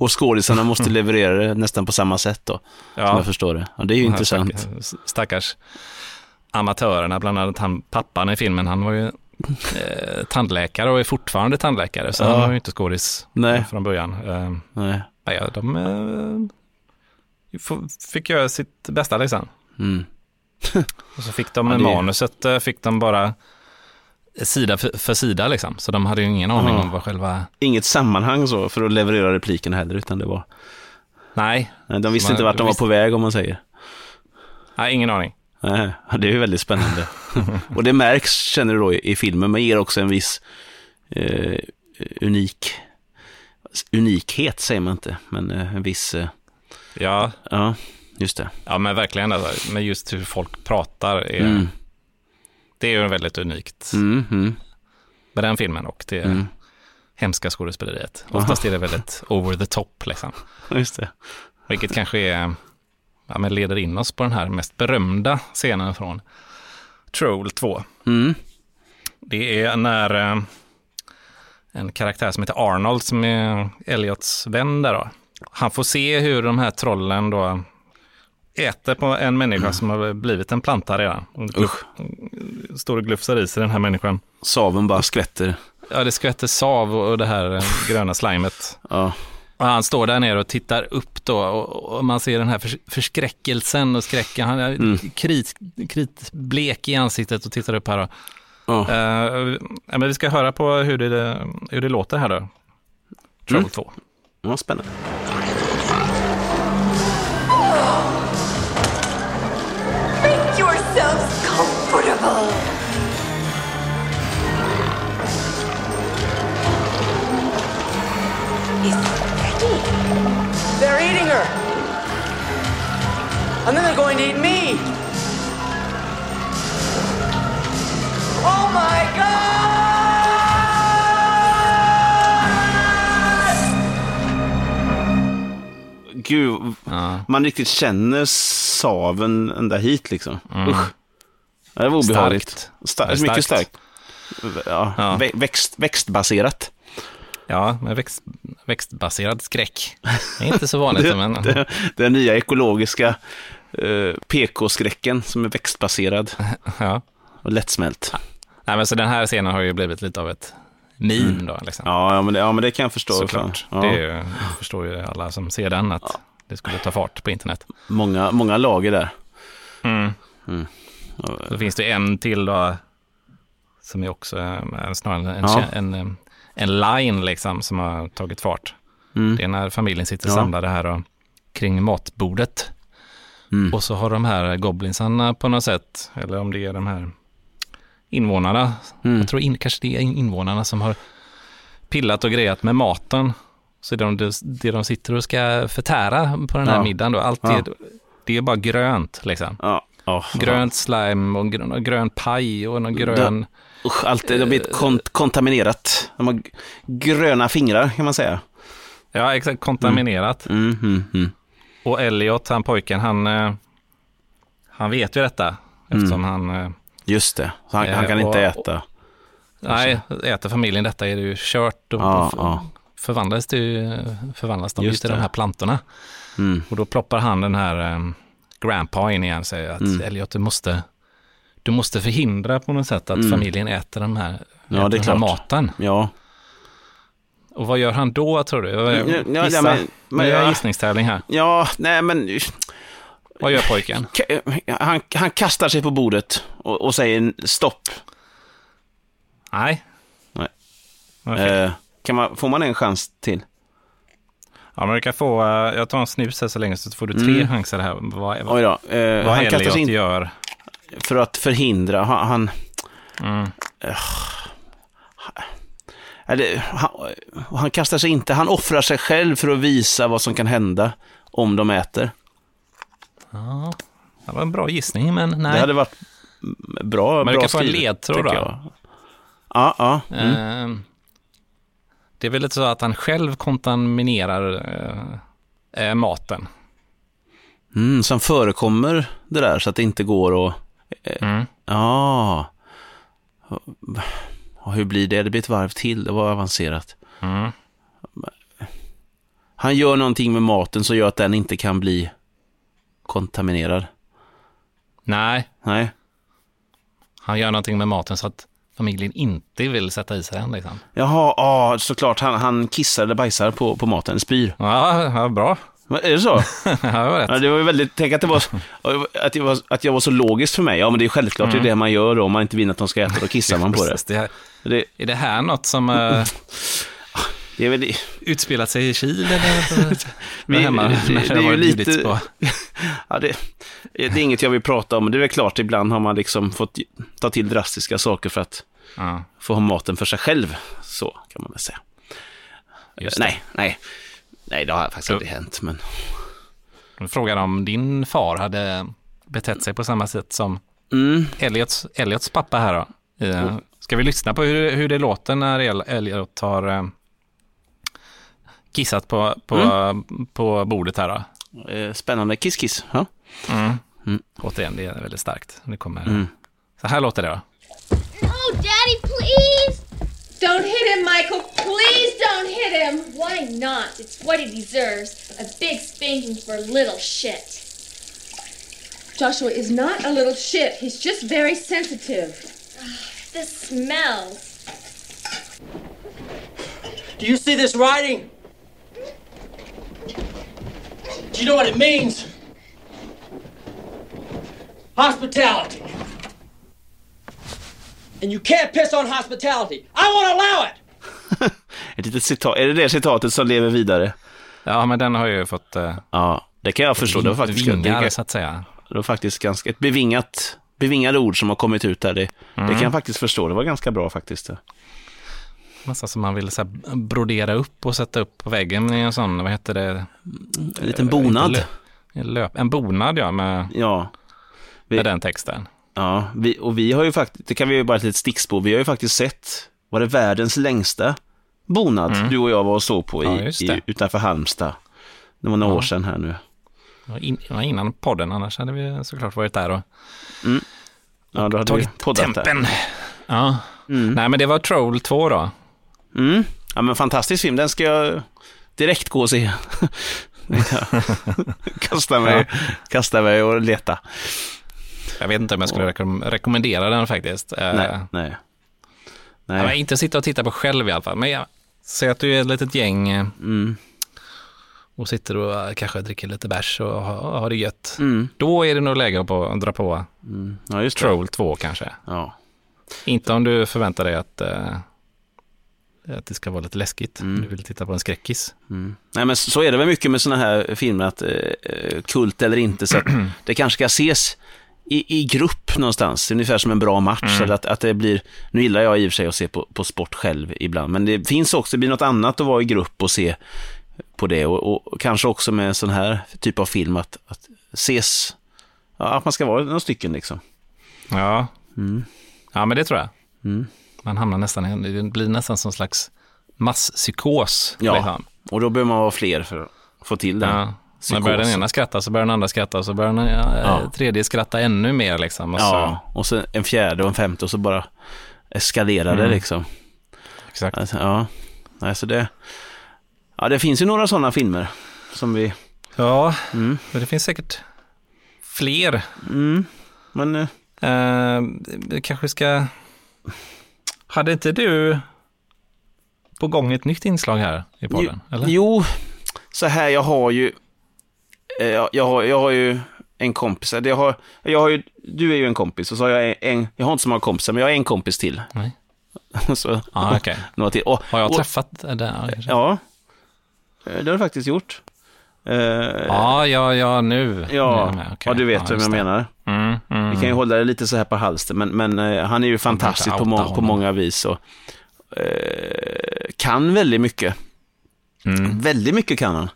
Och skådisarna måste leverera det nästan på samma sätt då, som Ja, jag förstår det. Ja, det är ju intressant. stackars, stackars amatörerna, bland annat han, pappan i filmen, han var ju eh, tandläkare och är fortfarande tandläkare, så Ja. han var ju inte skådis Nej. från början. Eh, Nej. ja, de eh, fick göra sitt bästa liksom. Mm. Och så fick de Ja, det- manuset, eh, fick de bara sida för, för sida liksom, så de hade ju ingen aning Ja. om vad själva, Inget sammanhang så för att leverera repliken heller, utan det var... nej, De visste Man- inte vart de var visst- på väg, om man säger. nej ingen aning. Nej, det är ju väldigt spännande. och det märks, känner du då, i filmen, men ger också en viss eh, unik unikhet, säger man inte, men eh, en viss, eh, Ja, ja, just det. ja men verkligen, alltså, med just hur folk pratar, är, Mm. Det är ju väldigt unikt Mm, mm, med den filmen och det mm. hemska skådespeleriet. Oftast är det väldigt over the top, liksom. Just det. vilket kanske är, ja, men leder in oss på den här mest berömda scenen från Troll 2. Mm. Det är när eh, en karaktär som heter Arnold, som är Elliots vän där då, han får se hur de här trollen då äter på en människa som har blivit en planta redan. Usch. Står och glufsar i sig den här människan. Saven bara skvätter. Ja, det skvätter sav och det här eh, gröna slimet. Ja. Och han står där nere och tittar upp då och, man ser den här förs förskräckelsen och skräcken. Han är Mm. krit, kritblek i ansiktet och tittar upp här. Då. Eh, ja, men vi ska höra på hur det, hur det låter här då. Troll Mm. 2. ja, spännande. Comfortable. Is ready. They're eating her. And then they're going to eat me. Oh my god! Gud, Ja. man riktigt känner saven ända hit liksom. Mm. Usch. Ja, Det var obehagligt. Starkt. Starkt. Det Mycket starkt. Ja, Ja. vä- Växt, växtbaserat. Ja, med växt, växtbaserad skräck. Det är inte så vanligt. men, Det, den nya ekologiska eh, PK-skräcken som är växtbaserad ja. och lättsmält. Nej, men så den här scenen har ju blivit lite av ett meme då. Liksom. Ja, ja, men det, ja, men det kan jag förstå. Såklart. Ja. Det ju- förstår ju alla som ser den att det skulle ta fart på internet. många, många lager där. Mm. Mm. Så finns det en till då, som är också eh, snarare en, Ja. en, en, en line liksom, som har tagit fart. Mm. Det är när familjen sitter Ja. samlade här och, kring matbordet. Mm. Och så har de här goblinsarna på något sätt, eller om det är de här invånarna, Mm. jag tror in, kanske det är invånarna som har pillat och grejat med maten. Så det de, det de sitter och ska förtära på den här Ja. middagen då, allt Ja. är, det är bara grönt liksom. Ja. Oh, Grönt slime och grön, och grön paj och någon grön... Usch, allt det har blivit kont- kontaminerat. De har gröna fingrar kan man säga. Ja, exakt. Kontaminerat. Mm, mm, mm. och Elliot, han pojken, han, eh, han vet ju detta. Eftersom han, eh, Just det, så han, Eh, han kan inte och- äta. nej, äter familjen detta är det ju kört. Och Ja, då ja. förvandlas, det ju, förvandlas de ju Just till det. de här plantorna. Mm. Och då ploppar han den här grandpa in igen säger att Mm. Elliot, du måste, du måste förhindra på något sätt att Mm. familjen äter den här, Ja, äter är den här maten. Ja, Och vad gör han då tror du? Ja, ja, Gissa. men- men jag jag- gissningstävling här. ja, nej men Vad gör pojken? Han, han kastar sig på bordet och, och säger stopp. Nej. Nej. Okej. Eh, kan man, får man en chans till? Ja, du kan få, eh, jag tar en snus här så länge så får du tre Mm. chanser här. Vad, Oj vad, då. Eh, vad han Elliot in gör. för att förhindra. Han, han, Mm. eller, han, han kastar sig inte, han offrar sig själv för att visa vad som kan hända om de äter. Ja, det var en bra gissning, men nej. Det hade varit bra, Men du bra kan få en ledtråd då. Ja, ja. Mm. Det är väl lite så att han själv kontaminerar eh, eh, maten. Mm, som förekommer det där så att det inte går att... Mm. Ja. Och hur blir det? Det blir ett varv till, det var avancerat. Mm. Han gör någonting med maten som gör att den inte kan bli kontaminerad. Nej, Nej. han gör någonting med maten så att familjen inte vill sätta i sig den. Liksom. Jaha, ja, såklart. Han, han kissar eller bajsar på, på maten, spyr. Ja, ja, bra. Men Är det så? ja, det var rätt. Ja, det var väldigt, tänk att det var, att jag var, att jag var så logiskt för mig. Ja, men det är självklart det är det man gör då. Om man inte vill att de ska äta, då kissar man på det. Det här, det, är det här något som uh, det är väl utspelat sig i Kil eller? Vi- hemma, det- är ju lite- på. Ja, det, det är inget jag vill prata om, men det är väl klart, ibland har man liksom fått ta till drastiska saker för att Ja, få ha maten för sig själv. Så kan man väl säga. Nej, nej. Nej, det har faktiskt aldrig hänt, men... Frågan om din far hade betett sig på samma sätt som Mm. Elliots, Elliots pappa här då. Eh, Ska vi lyssna på hur, hur det låter när El- Elliot har eh, kissat på, på, Mm. på bordet här då? Eh, Spännande. Kiss, kiss. Ja. Mm. Återigen, det är väldigt starkt. Det kommer, Mm. Så här låter det då. No, Daddy, please! Don't hit him, Michael. Please don't hit him. Why not? It's what he deserves. A big spanking for little shit. Joshua is not a little shit. He's just very sensitive. Ah, the smells. Do you see this writing? Do you know what it means? Hospitality. And you can't piss on hospitality. I won't allow it! Ett litet citat. Är det det citatet som lever vidare? Ja, men den har ju fått eh, Ja, det kan jag förstå. Det var faktiskt, vingar, det, så att säga. det var faktiskt ganska ett bevingat, bevingade ord som har kommit ut där. Det, det kan jag faktiskt förstå. Det var ganska bra faktiskt. Nästan som man vill så här, brodera upp och sätta upp på väggen i en sån, vad heter det? En liten bonad. Lö- Löp, en bonad ja, med, Ja. Vi- med den texten. Ja, vi, och vi har ju faktiskt, det kan vi ju bara ett litet stickspår, vi har ju faktiskt sett, var det världens längsta bonad du och jag var och såg på Ja, i, just i, utanför Halmstad. Det var några år sedan här nu. In, innan podden, annars hade vi såklart varit där och Ja, då hade vi tagit poddat där. tempen. Ja. Nej, men det var Troll 2 då. Mm. Ja, men fantastisk film, den ska jag direkt gå och se. kasta, mig, kasta mig och leta. Jag vet inte om jag skulle rekom- rekommendera den faktiskt. Eh, Nej, nej. ja, men Nej. inte sitta och titta på själv i alla fall. Men jag säger att du är ett litet gäng eh, Mm. och sitter och eh, kanske dricker lite bärs och har, det gött. Mm. Då är det nog läge att dra på Ja, just det. Troll 2 kanske. Ja. Inte om du förväntar dig att, att det ska vara lite läskigt. Mm. Du vill titta på en skräckis. Nej, men så är det väl mycket med sådana här filmer, att eh, kult eller inte, så att det kanske ska ses i, i grupp någonstans, ungefär som en bra match. Eller att, att det blir, nu gillar jag i och för sig att se på, på sport själv ibland, men det finns också, det blir något annat att vara i grupp och se på det. Och, och kanske också med en sån här typ av film, att, att ses, ja, att man ska vara några stycken liksom. Ja. ja, men det tror jag. Mm. Man hamnar nästan, det blir nästan som slags masspsykos. Ja. Och då behöver man vara fler för att få till det. Ja. När börjar den psykos. ena skratta så börjar den andra skratta och så börjar den ja, Ja. tredje skratta ännu mer liksom. Och så, Ja, och så en fjärde och en femte och så bara eskalerar det Mm. liksom. Exakt. Alltså, ja, alltså det, ja, det finns ju några sådana filmer som vi, Ja, mm, men det finns säkert fler. mm, men eh, Eh, vi kanske ska... Hade inte du på gång ett nytt inslag här i podden? Jo, eller? jo, så här, jag har ju, eh, jag, jag, har, jag har ju en kompis, jag har, jag har ju, du är ju en kompis och så har jag en, jag har inte så många kompisar, men jag har en kompis till. Nej. Så, Ja, okej. några till. Och, Har jag och, träffat den? Ja, Eh, det har du faktiskt gjort. Eh, ja, ja, ja, nu. Nu ja, med. Okej. ja, du vet Ja, vem jag det. menar. Mm, mm. Vi kan ju hålla det lite så här på halster, men, men eh, han är ju fantastisk på, må på många vis och eh, kan väldigt mycket. Mm. Väldigt mycket kan han.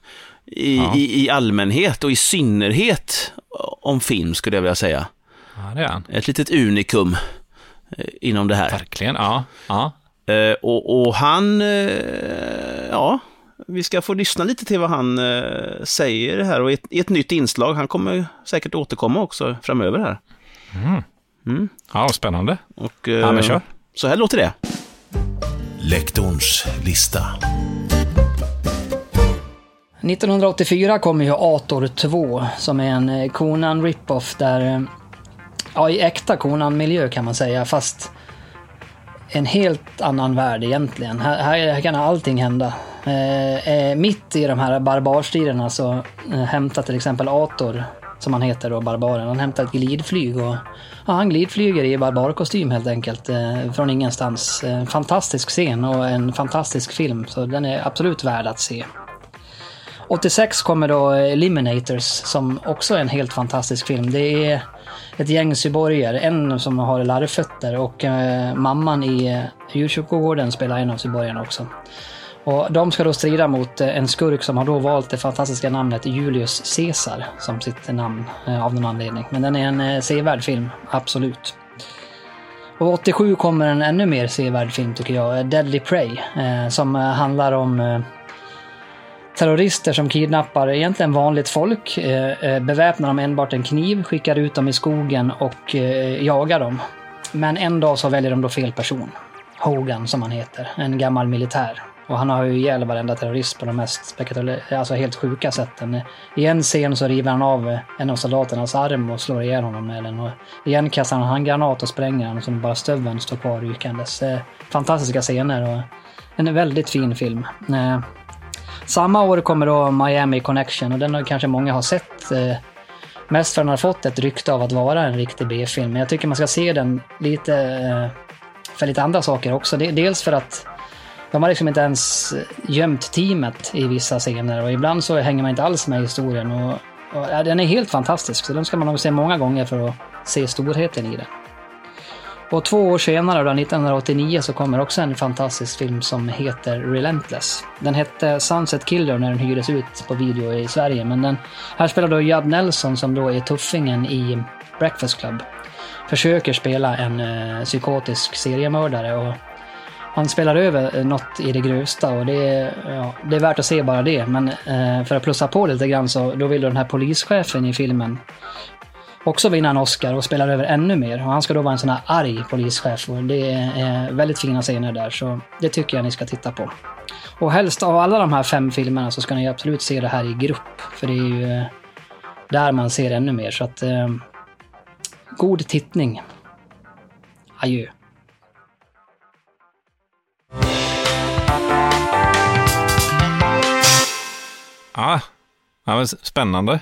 I, Ja. i, I allmänhet och i synnerhet om film skulle jag vilja säga. Ja, det är han. Ett litet unikum eh, inom det här. Verkligen, ja. ja. Eh, och, och han, eh, ja, vi ska få lyssna lite till vad han säger här och i ett, i ett nytt inslag. Han kommer säkert återkomma också framöver här. Ja, spännande. Och, Ja, men kör. Så här låter det. Lektorns lista. 1984 kommer ju Ator 2 som är en eh, Conan rip-off där, eh, ja i äkta Conan-miljö kan man säga fast en helt annan värld egentligen. Här, här, kan allting hända. Eh, eh, mitt i de här barbarstriderna så eh, hämtar till exempel Ator, som han heter då, barbaren, han hämtar ett glidflyg och ja, han glidflyger i barbarkostym helt enkelt eh, från ingenstans. En fantastisk scen och en fantastisk film så den är absolut värd att se. 86 kommer då eh, Eliminators som också är en helt fantastisk film. Det är ett gäng cyborger, en som har larvfötter och eh, mamman i eh, djurkyrkogården spelar en av cyborgerna också. Och de ska då strida mot eh, en skurk som har då valt det fantastiska namnet Julius Caesar som sitt namn eh, av någon anledning. Men den är en eh, sevärd film, absolut. Och 87 kommer en ännu mer sevärd film tycker jag, Deadly Prey, eh, som eh, handlar om eh, terrorister som kidnappar egentligen vanligt folk, eh, eh, beväpnar dem enbart en kniv, skickar ut dem i skogen och eh, jagar dem. Men en dag så väljer de då fel person. Hogan som han heter, en gammal militär. Och han har ju ihjäl varenda terrorist på de mest spektakulära, alltså helt sjuka sätten. I en scen så river han av en av soldaternas arm och slår ihjäl honom med den. Och igen kastar han en handgranat och spränger den så bara stöveln står kvar rykandes. Fantastiska scener och en väldigt fin film. Samma år kommer då Miami Connection och den har kanske många har sett. Eh, mest för att den har fått ett rykte av att vara en riktig B-film. Men jag tycker man ska se den lite eh, för lite andra saker också. Dels för att de har liksom inte ens eh, gömt teamet i vissa scener och ibland så hänger man inte alls med i historien. Och, och, ja, den är helt fantastisk, så den ska man nog se många gånger för att se storheten i den. Och två år senare, då, 1989, så kommer också en fantastisk film som heter Relentless. Den hette Sunset Killer när den hyrdes ut på video i Sverige, men den, här spelar då Judd Nelson som då är tuffingen i Breakfast Club. Försöker spela en eh, psykotisk seriemördare och han spelar över eh, något i det grövsta och det är, ja, det är värt att se bara det. Men eh, för att plussa på lite grann så då vill den här polischefen i filmen också vinna en Oscar och spelar över ännu mer. Och han ska då vara en sån här arg polischef och det är väldigt fina scener där så det tycker jag ni ska titta på. Och helst av alla de här fem filmerna så ska ni absolut se det här i grupp för det är ju eh, där man ser ännu mer så att eh, god tittning. Adjö. Ah, ja men spännande.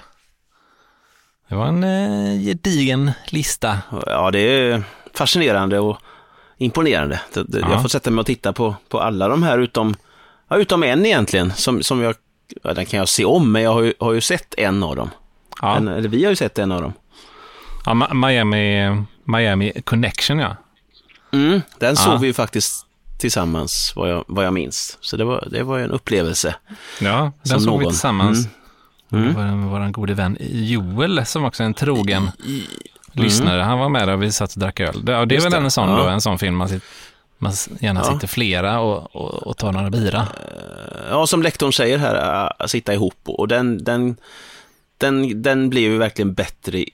Det var en eh, gedigen lista. Ja, det är fascinerande och imponerande. Jag får sätta mig och titta på, på alla de här utom, ja, utom en egentligen, som, som jag, ja, den kan jag se om, men jag har ju, har ju sett en av dem. Ja, En, eller vi har ju sett en av dem. ja Miami, Miami Connection ja. Mm, den såg vi ju faktiskt tillsammans, vad jag, vad jag minns. Så det var, det var en upplevelse. Ja, den såg vi någon. tillsammans. Mm. Var en- vår gode vän Joel som också är en trogen lyssnare. Han var med där och vi satt och drack öl. Det, ja, det är väl det. en sån, Ja. då, en sån film man, sit, man gärna Ja. sitter flera och, och, och tar några bira. Ja, som lektorn säger här, äh, sitta ihop och den, den, den, den blev ju verkligen bättre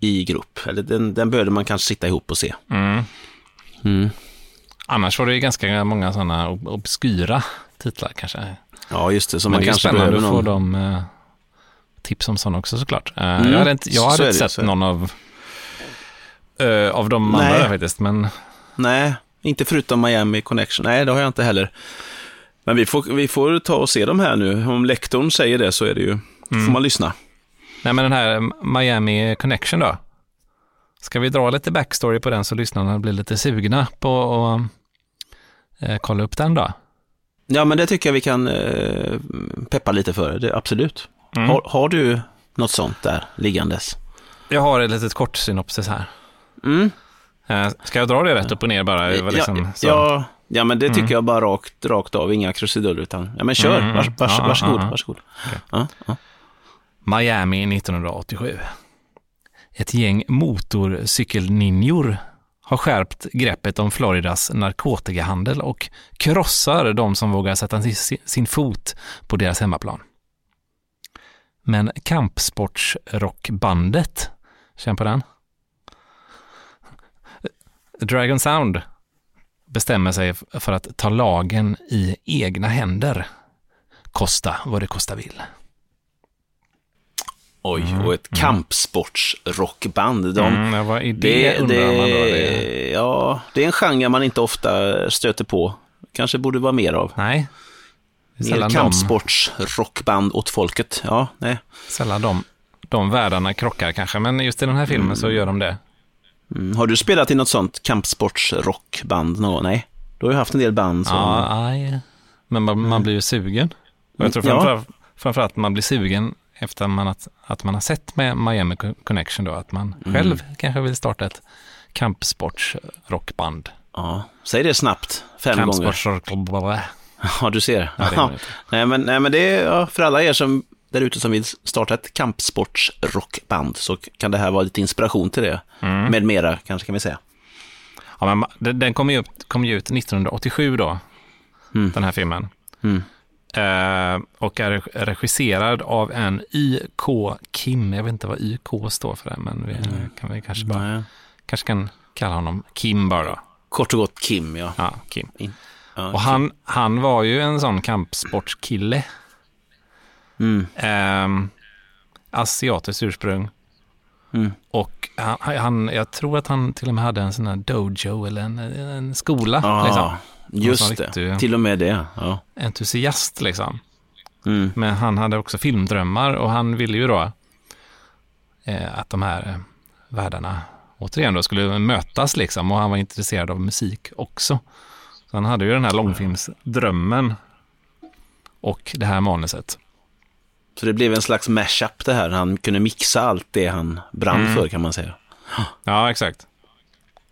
i, grupp. Eller den, den behövde man kanske sitta ihop och se. Mm. Mm. Annars var det ju ganska många sådana ob- obskyra titlar kanske. Ja, just det. Som Men man det är kanske spännande behöver att få någon... dem eh, tips om sådana också såklart. Eh, Mm, Jag hade inte, jag hade inte sett så någon av, eh, av de Nej. andra faktiskt, men Nej, inte förutom Miami Connection. Nej, det har jag inte heller. Men vi får, vi får ta och se dem här nu. Om lektorn säger det så är det ju, Mm. får man lyssna. Nej, men den här Miami Connection då? Ska vi dra lite backstory på den så lyssnarna blir lite sugna på att eh, kolla upp den då? Ja, men det tycker jag vi kan eh, peppa lite för. Det, absolut. Mm. Har, har du något sånt där liggandes? Jag har ett litet kort synopsis här. Mm. Eh, ska jag dra det rätt upp och ner bara? Liksom, ja, ja, ja, men det tycker Mm. jag bara rakt, rakt av, inga krusiduller. Utan, ja, men kör, Mm, vars, vars, ja, varsågod. ja, varsågod. Ja, ja. Miami 1987. Ett gäng motorcykelninjor har skärpt greppet om Floridas narkotikahandel och krossar de som vågar sätta sin- sin fot på deras hemmaplan. Men kampsportsrockbandet, känn på den? Dragon Sound bestämmer sig för att ta lagen i egna händer. Kosta vad det kosta vill. Oj, och ett kampsportsrockband. De, Mm, vad är det, det, det, man då? Det, ja, det är en genre man inte ofta stöter på. Kanske borde vara mer av. nej, Mer kampsportsrockband åt folket. Ja, nej. sällan de, de världarna krockar kanske, men just i den här filmen så gör de det. Mm. Har du spelat i något sånt kampsportsrockband någon? Nej. Du har ju haft en del band som... Ja, aj. Men man, man blir ju sugen. Och jag tror Ja. framförallt, framförallt man blir sugen efter man att, att man har sett med Miami Connection då, att man Mm. själv kanske vill starta ett kampsportsrockband. Ja, säg det snabbt, fem gånger. Ja, du ser. Ja, inte. nej, men, nej, men det är ja, för alla er som där ute som vill starta ett kampsportsrockband så kan det här vara lite inspiration till det. Mm. Med mera, kanske kan vi säga. Ja, men den, den kom ju, upp, kom ju ut 1987 då, Mm. den här filmen. Mm. Eh, och är reg- regisserad av en Y.K. Kim. Jag vet inte vad Y.K. står för, det, men vi kan vi kanske bara, kanske kan kalla honom Kim bara då. Kort och gott Kim, ja. Ja, Kim. ja Och han, han var ju en sån kampsportskille. Mm. Eh, asiatiskt ursprung. Mm. Och han, han, jag tror att han till och med hade en sån här dojo eller en, en skola. Ja, Liksom. just det. riktig- Till och med det. Ja. Entusiast liksom. Mm. Men han hade också filmdrömmar och han ville ju då eh, att de här eh, världarna återigen då skulle mötas liksom och han var intresserad av musik också. Så han hade ju den här långfilmsdrömmen och det här manuset. Så det blev en slags mashup det här. Han kunde mixa allt det han brann Mm. för kan man säga. Ja, exakt.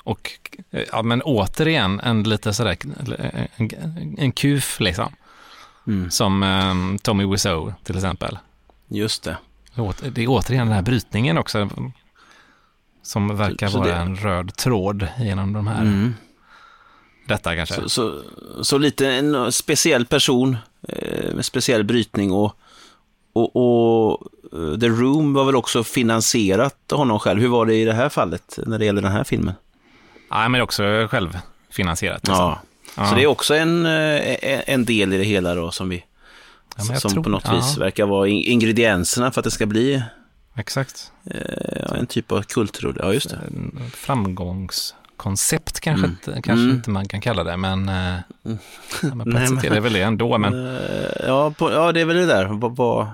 Och eh, ja, men återigen en lite sådär, en, en kuf liksom. Mm. Som eh, Tommy Wiseau till exempel. Just det. Det är återigen den här brytningen också. Som verkar Så- så vara det- en röd tråd genom de här. Mm. Detta kanske. Så, så, så lite en speciell person eh, med speciell brytning och, och, och eh, The Room var väl också finansierat av honom själv. Hur var det i det här fallet när det gäller den här filmen? Nej, men också självfinansierat. Liksom. Ja. Ja. Så det är också en, eh, en del i det hela då som vi Ja, som tror- på något ja. vis verkar vara in- ingredienserna för att det ska bli Exakt. eh, en typ av kultrulle. Ja, just det. En Framgångskoncept kanske, Mm. inte, kanske Mm. inte man kan kalla det, men, eh, ja, men på Nej, ett sätt är det väl det ändå. Men, Eh, ja, på, ja, det är väl det där. Vad- vad-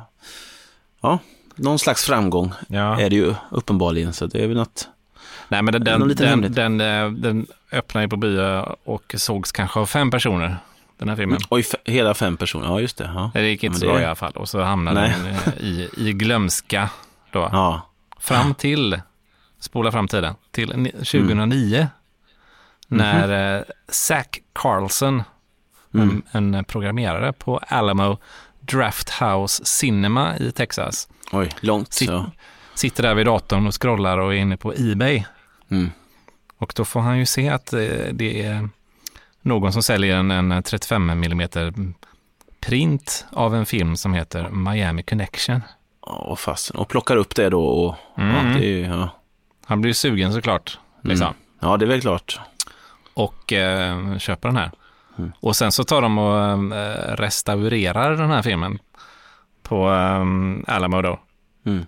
ja, någon slags framgång ja. är det ju uppenbarligen. Så det är väl något. Nej, men den, den, den, hemlighet? den, eh, den öppnade ju på bio och sågs kanske av fem personer, den här filmen. Oj, f- hela fem personer. Ja, just det. Ja, Det gick inte Men så bra i alla fall. Och så hamnade Nej. den eh, i, i glömska då. ja. Fram till, spola fram tiden, till ni- 2009. Mm. När eh, Zach Carlson, Mm. en, en programmerare på Alamo Drafthouse Cinema i Texas, Oj, långt. Sitt- Ja. sitter där vid datorn och scrollar och är inne på Ebay. Mm. Och då får han ju se att eh, det är någon som säljer en, en 35 mm print av en film som heter Miami Connection. Och, fast, och plockar upp det då och... Mm. Ja, det är, ja. Han blir sugen såklart. Liksom. ja, det är väl klart. och eh, köper den här. Och sen så tar de och eh, restaurerar den här filmen på eh, Alamo. Mm.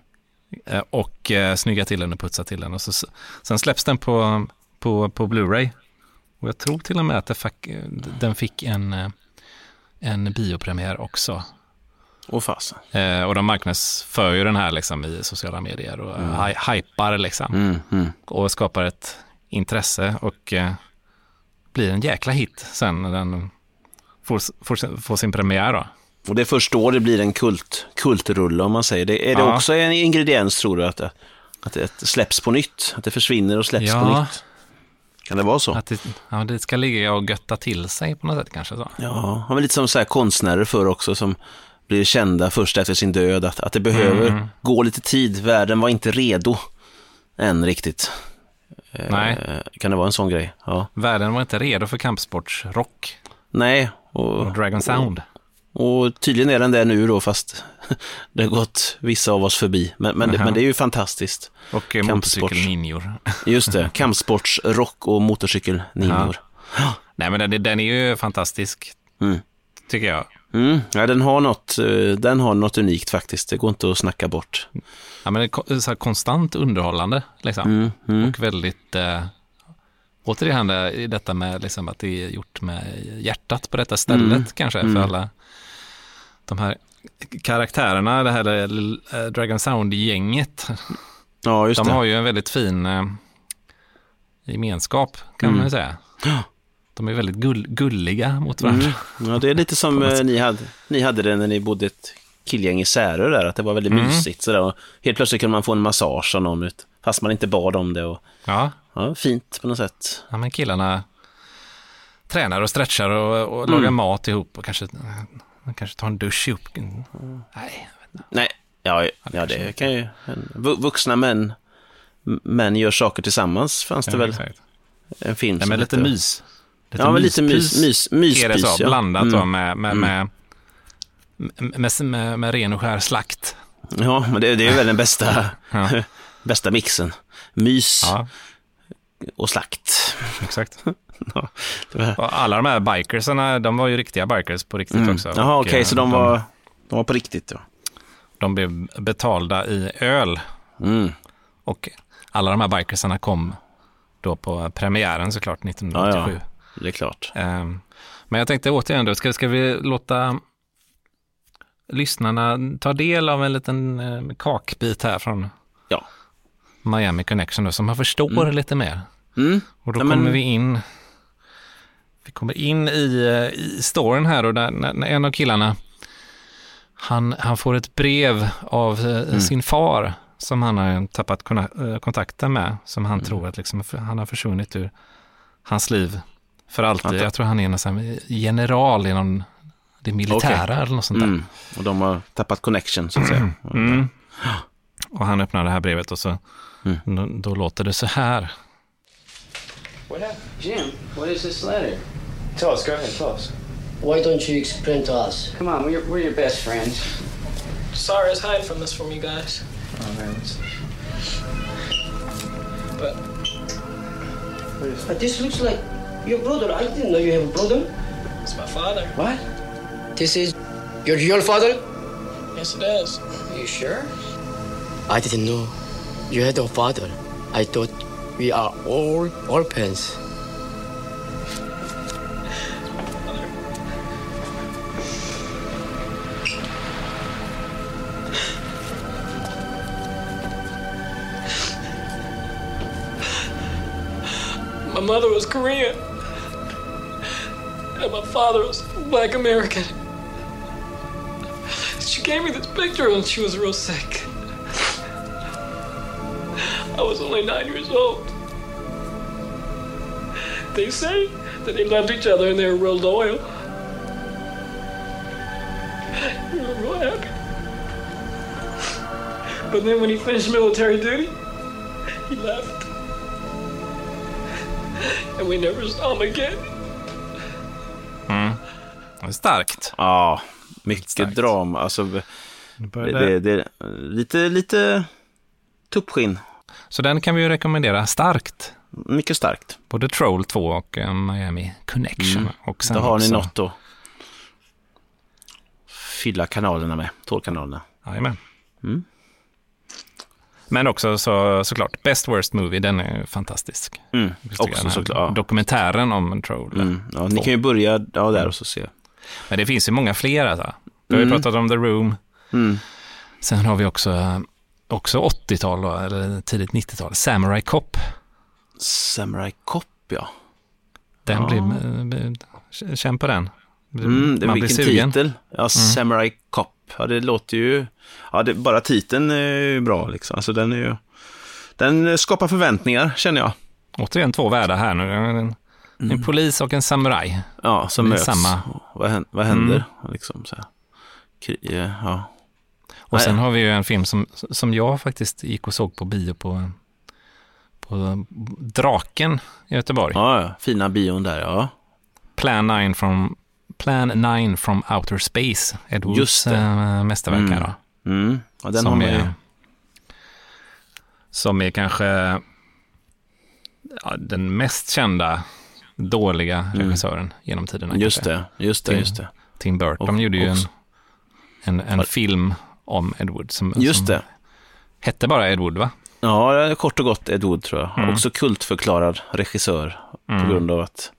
Eh, och eh, snyggar till den och putsar till den. Och så, sen släpps den på, på, på Blu-ray. Och jag tror till och med att det fick, den fick en, eh, en biopremiär också. Och fasen. Eh, och de marknadsför ju den här liksom i sociala medier och mm. hy- hypar liksom. Mm, mm. Och skapar ett intresse och eh, blir en jäkla hit sen när den får, får, sin- får sin premiär då. Och det är först då det blir en kult, kultrulle om man säger. Det, är det Ja. också en ingrediens tror du att det, att det släpps på nytt? Att det försvinner och släpps Ja. på nytt? Kan det vara så? Att det, ja, det ska ligga och götta till sig på något sätt kanske. Så. Ja, men lite som så här konstnärer för också som blir kända först efter sin död. Att, att det behöver Mm. gå lite tid. Världen var inte redo än riktigt. Nej, Eh, Kan det vara en sån grej? Ja. världen var inte redo för kampsportsrock Nej, och och, Dragon Sound. och tydligen är den där nu då, fast det har gått vissa av oss förbi. Men, men, det, Jaha. men det är ju fantastiskt. Och eh, motorcykelninjor. Just det, kampsportsrock och motorcykelninjor. Nej, men den, den är ju fantastisk, Mm. tycker jag. Mm. Ja, den har, något, eh, den har något unikt faktiskt. Det går inte att snacka bort. Ja, men det är så konstant underhållande. Liksom. Mm, mm. Och väldigt... Eh, återigen det, detta med liksom att det är gjort med hjärtat på detta stället Mm. kanske. Mm. För alla de här karaktärerna, det här eh, Dragon Sound-gänget. Ja, De har ju en väldigt fin eh, gemenskap kan Mm. man ju säga. Ja. De är väldigt gull, gulliga mot varandra. Mm. Ja, det är lite som eh, ni, hade, ni hade det när ni bodde ett killgäng i Särö där, att det var väldigt Mm. mysigt. Sådär. Och helt plötsligt kunde man få en massage av någon, fast man inte bad om det. Och, Ja. ja, fint på något sätt. ja, men killarna tränar och stretchar och, och Mm. lagar mat ihop och kanske, kanske tar en dusch ihop. Nej, Nej, ja, ja det kan ju... vu- Vuxna män, män gör saker tillsammans, fanns det ja, väl exakt. en film Nej, men lite hette- mys. Ja, men lite mys, mys, myspys. är det så, ja. blandat då Mm. med, med, med, med, med, med ren och skär slakt. Ja, men det, det är väl den bästa, Ja. bästa mixen. Mys Ja, och slakt. exakt. Ja, alla de här bikersarna, de var ju riktiga bikers på riktigt Mm. också. Jaha, okej, eh, så de var, de var på riktigt. Ja. de blev betalda i öl. Mm. Och alla de här bikersarna kom då på premiären såklart 1987. Ja, Det är klart. Ehm, Men jag tänkte återigen då, ska, ska vi låta lyssnarna ta del av en liten eh, kakbit här från Ja. Miami Connection då, så man förstår lite mer. Mm. Och då Ja, men- kommer vi in vi kommer in i, eh, i storyn här och där, när, när en av killarna han, han får ett brev av eh, Mm. sin far som han har tappat kontakten med, som Mm. han tror att liksom, han har försvunnit ur hans liv för alltid. Jag tror han är här general inom det militära eller något sånt där. Mm. Och de har tappat connection, så att säga. Mm. Och han öppnar det här brevet och så Mm. då, då låter det så här. What happened? Jim, what is this letter? Tell us. Go ahead. Tell us. Why don't you explain to us? Come on, we're, we're your best friends. Cyrus hide from this from you guys. Oh man. Let's... But But this looks like your brother. I didn't know you have a brother. it's my father. What? This is your real father? Yes, it is. Are you sure? I didn't know you had a father. I thought we are all orphans. My mother was Korean. And my father was black American. She gave me this picture when she was real sick. I was only nine years old. They say that they loved each other and they were real loyal. We were real happy. But then when he finished military duty, he left. And we never saw him again. Är starkt. Ja, mycket Starkt. drama. Alltså, Det Det, det, lite, lite tuppskinn. Så den kan vi ju rekommendera starkt. Mycket starkt. Både Troll 2 och eh, Miami Connection. Mm. Och sen Då har ni också- något att fylla kanalerna med, tårkanalerna. Jajamän. Mm. Men också så, såklart, Best Worst Movie, den är fantastisk. Mm. Också såklart. Dokumentären om Troll. Mm. Ja, ni kan ju börja ja, där och så se. Men det finns ju många fler. Alltså. Vi har ju Mm. pratat om The Room. Mm. Sen har vi också, också 80-tal, då, eller tidigt 90-tal, Samurai Cop. Samurai Cop, ja. Den Ja. blir, eh, känn på den. Mm, det, Man blir sugen. titel. Ja, Samurai Cop. Ja, det låter ju... Ja, det, bara titeln är ju bra liksom. Alltså den är ju... Den skapar förväntningar, känner jag. Återigen två världar här nu. En, en polis och en samuraj. Ja, som möts. samma. Vad händer? Vad händer? Liksom så här. Ja. Och Nej. sen har vi ju en film som, som jag faktiskt gick och såg på bio på, på Draken i Göteborg. Ja, ja, fina bion där, ja. Plan 9 from, Plan 9 from Outer Space. Ed Woods äh, mästerverk här Mm. då. Mm. ja den som, man ju... är, som är kanske ja, den mest kända dåliga regissören genom tiderna. Mm. Just kanske. det, just det, Tim- just det. Tim Burton Och- gjorde ju en, en, en film om Ed Wood som, Just som det. hette bara Ed Wood va? Ja, är kort och gott Ed Wood tror jag. Mm. Också kultförklarad regissör Mm. på grund av att,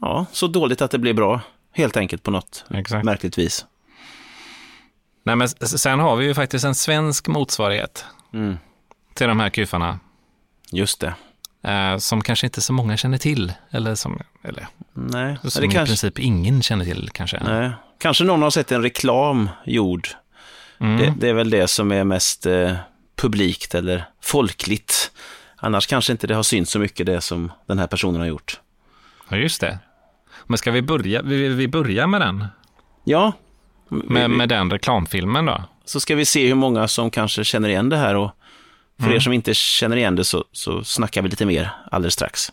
ja, så dåligt att det blir bra. Helt enkelt på något Exakt. märkligt vis. Nej, men sen har vi ju faktiskt en svensk motsvarighet Mm. till de här kufarna. Just det. Eh, som kanske inte så många känner till. Eller som, eller, Nej, som det i kanske, princip ingen känner till kanske. nej. kanske någon har sett en reklam gjord. Mm. Det, det är väl det som är mest eh, publikt eller folkligt. Annars kanske inte det har synts så mycket det som den här personen har gjort. Ja, just det. Men ska vi börja, vi, vi börjar med den? Ja, Med, med den reklamfilmen då? så ska vi se hur många som kanske känner igen det här och för Mm. er som inte känner igen det så, så snackar vi lite mer alldeles strax.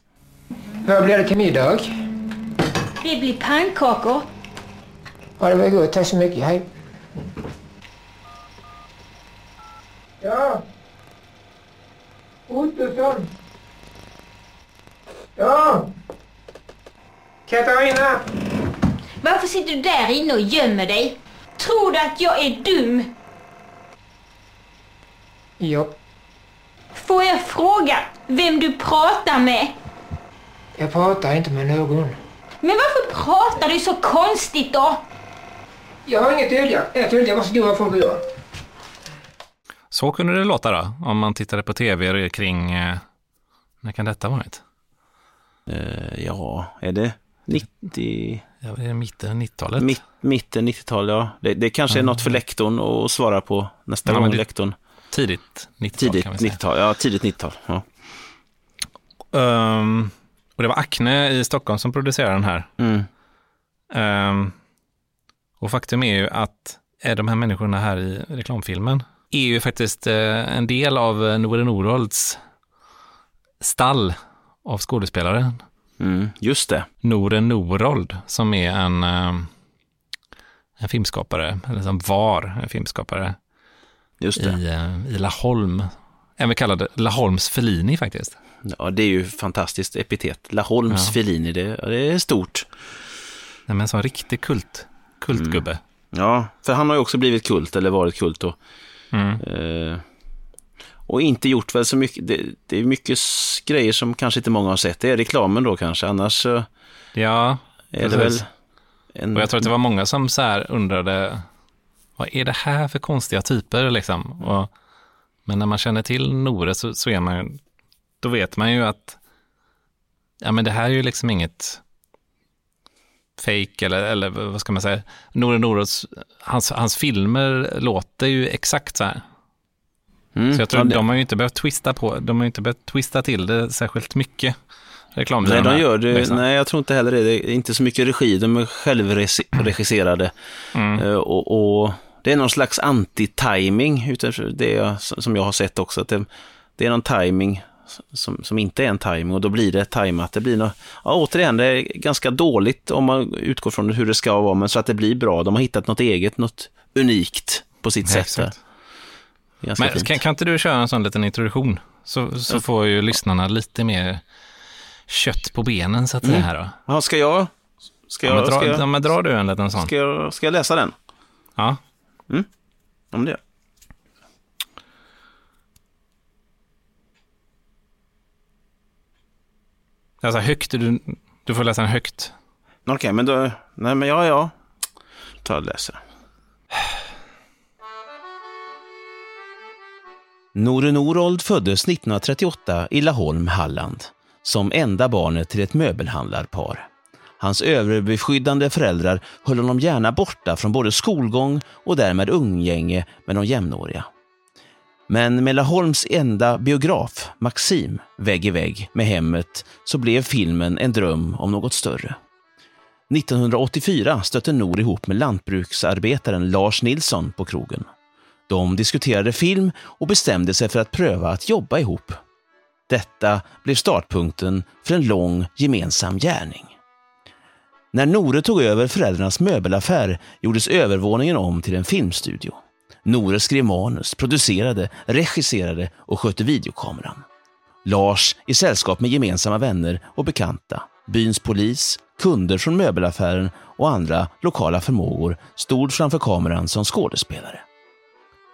Vad blir det till middag? Det blir pannkakor. Ja, det var gott. Tack så mycket. Hej. Ja. Ottosson. Ja. Katarina. Varför sitter du där inne och gömmer dig? Tror du att jag är dum? Ja. Får jag fråga vem du pratar med? Jag pratar inte med någon. Men varför pratar du så konstigt då? Jag har inget att dölja. Jag döljer vad stora folk gör. Så kunde det låta då, om man tittade på tv kring, eh, när kan detta varit? Eh, ja, är det 90, Ja, det är mitten 90-talet. mitt, mitten 90-tal? Ja. Det, det kanske är något för lektorn att svara på nästa Ja, gång. det- Lektorn. Tidigt 90-tal Tidigt kan vi säga. 90-tal. Ja, tidigt 90-tal. Ja. Ehm, och det var Acne i Stockholm som producerade den här. Mm. Ehm, och faktum är ju att är de här människorna här i reklamfilmen är ju faktiskt eh, en del av Nore Norolds stall av skådespelare. Mm, just det. Nore Norold som är en, eh, en filmskapare, eller som var en filmskapare Just det. i, eh, i Laholm. Även kallad Laholms Fellini faktiskt. Ja, det är ju fantastiskt epitet. Laholms Ja. Fellini, det, det är stort. Nej, men en sån riktig kult, kultgubbe. Ja, för han har ju också blivit kult, eller varit kult då. Mm. Eh, och inte gjort väl så mycket, det, det är mycket grejer som kanske inte många har sett. Det är reklamen då kanske, annars så Ja, är det väl precis. en... Och jag tror att det var många som så här undrade, vad är det här för konstiga typer liksom? Och, men när man känner till Nore så, så är man då vet man ju att, ja men det här är ju liksom inget fake eller, eller vad ska man säga, Nore Noros, hans, hans filmer låter ju exakt så här. Mm, Så jag tror ja, de har ju inte behövt twista på, de har inte behövt twista till det särskilt mycket. Nej, de gör det. liksom. Nej, jag tror inte heller det. Det är inte så mycket regi. De är självregisserade. Mm. Eh, och, och det är någon slags anti-timing, det som jag har sett också. Att det, det är någon timing som, som inte är en timing och då blir det tajmat. Det blir något, ja, återigen, det är ganska dåligt om man utgår från hur det ska vara, men så att det blir bra. De har hittat något eget, något unikt på sitt Ja, sätt. Men fint. kan, kan inte du köra en sån liten introduktion? Så, så får ju lyssnarna lite mer kött på benen så att säga Mm. här då. Ja, ska jag, ska Ja, jag, men dra, ska jag, ja, men drar du en liten sån? ska jag, ska jag läsa den? Ja. Om det. Alltså högt, du, du får läsa den högt. Okej, men då, nej men ja, ja. Ta och läser. Nore Norold föddes 1938 i Laholm, Halland, som enda barnet till ett möbelhandlarpar. Hans överbeskyddande föräldrar höll honom gärna borta från både skolgång och därmed umgänge med de jämnåriga. Men med Laholms enda biograf, Maxim, vägg i vägg med hemmet så blev filmen en dröm om något större. 1984 stötte Nor ihop med lantbruksarbetaren Lars Nilsson på krogen. De diskuterade film och bestämde sig för att pröva att jobba ihop. Detta blev startpunkten för en lång gemensam gärning. När Nore tog över föräldrarnas möbelaffär gjordes övervåningen om till en filmstudio. Nore skrev manus, producerade, regisserade och skötte videokameran. Lars i sällskap med gemensamma vänner och bekanta, byns polis, kunder från möbelaffären och andra lokala förmågor stod framför kameran som skådespelare.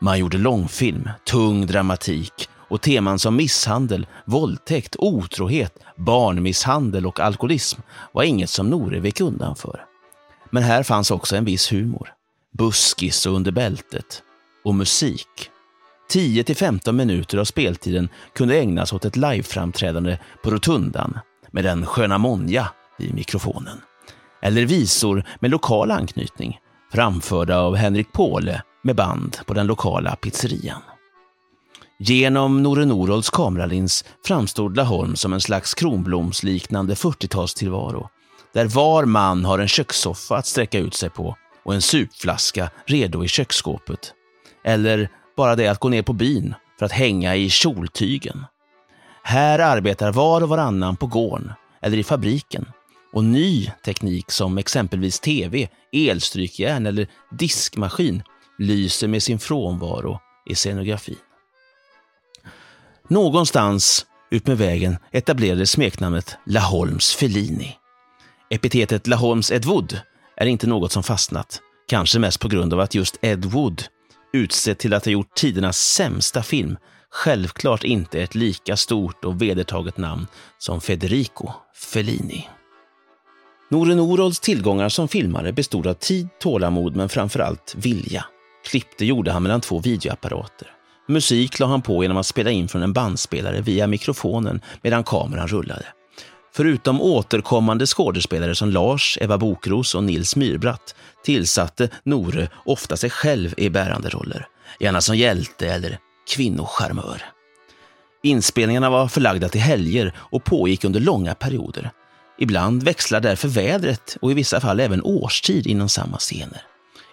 Man gjorde långfilm, tung dramatik och teman som misshandel, våldtäkt, otrohet, barnmisshandel och alkoholism var inget som Nore vek undan för. Men här fanns också en viss humor, buskis och under bältet och musik. 10-15 minuter av speltiden kunde ägnas åt ett liveframträdande på Rotundan med den sköna Monja vid mikrofonen. Eller visor med lokal anknytning, framförda av Henrik Påle med band på den lokala pizzerian. Genom Nore Norolds kameralins framstod Laholm som en slags kronblomsliknande 40-talstillvaro, där var man har en kökssoffa att sträcka ut sig på och en supflaska redo i köksskåpet. Eller bara det att gå ner på byn för att hänga i kjoltygen. Här arbetar var och varannan på gården eller i fabriken och ny teknik som exempelvis tv, elstrykjärn eller diskmaskin lyser med sin frånvaro i scenografin. Någonstans utmed vägen etablerades smeknamnet Laholms Fellini. Epitetet Laholms Ed Wood är inte något som fastnat, kanske mest på grund av att just Ed Wood, utsedd till att ha gjort tidernas sämsta film, självklart inte är ett lika stort och vedertaget namn som Federico Fellini. Nore Orolds tillgångar som filmare bestod av tid, tålamod men framförallt vilja. Klippte gjorde han mellan två videoapparater. Musik la han på genom att spela in från en bandspelare via mikrofonen medan kameran rullade. Förutom återkommande skådespelare som Lars, Eva Bokros och Nils Myrbratt tillsatte Nore ofta sig själv i bärande roller, gärna som hjälte eller kvinnocharmör. Inspelningarna var förlagda till helger och pågick under långa perioder. Ibland växlar därför vädret och i vissa fall även årstid inom samma scener.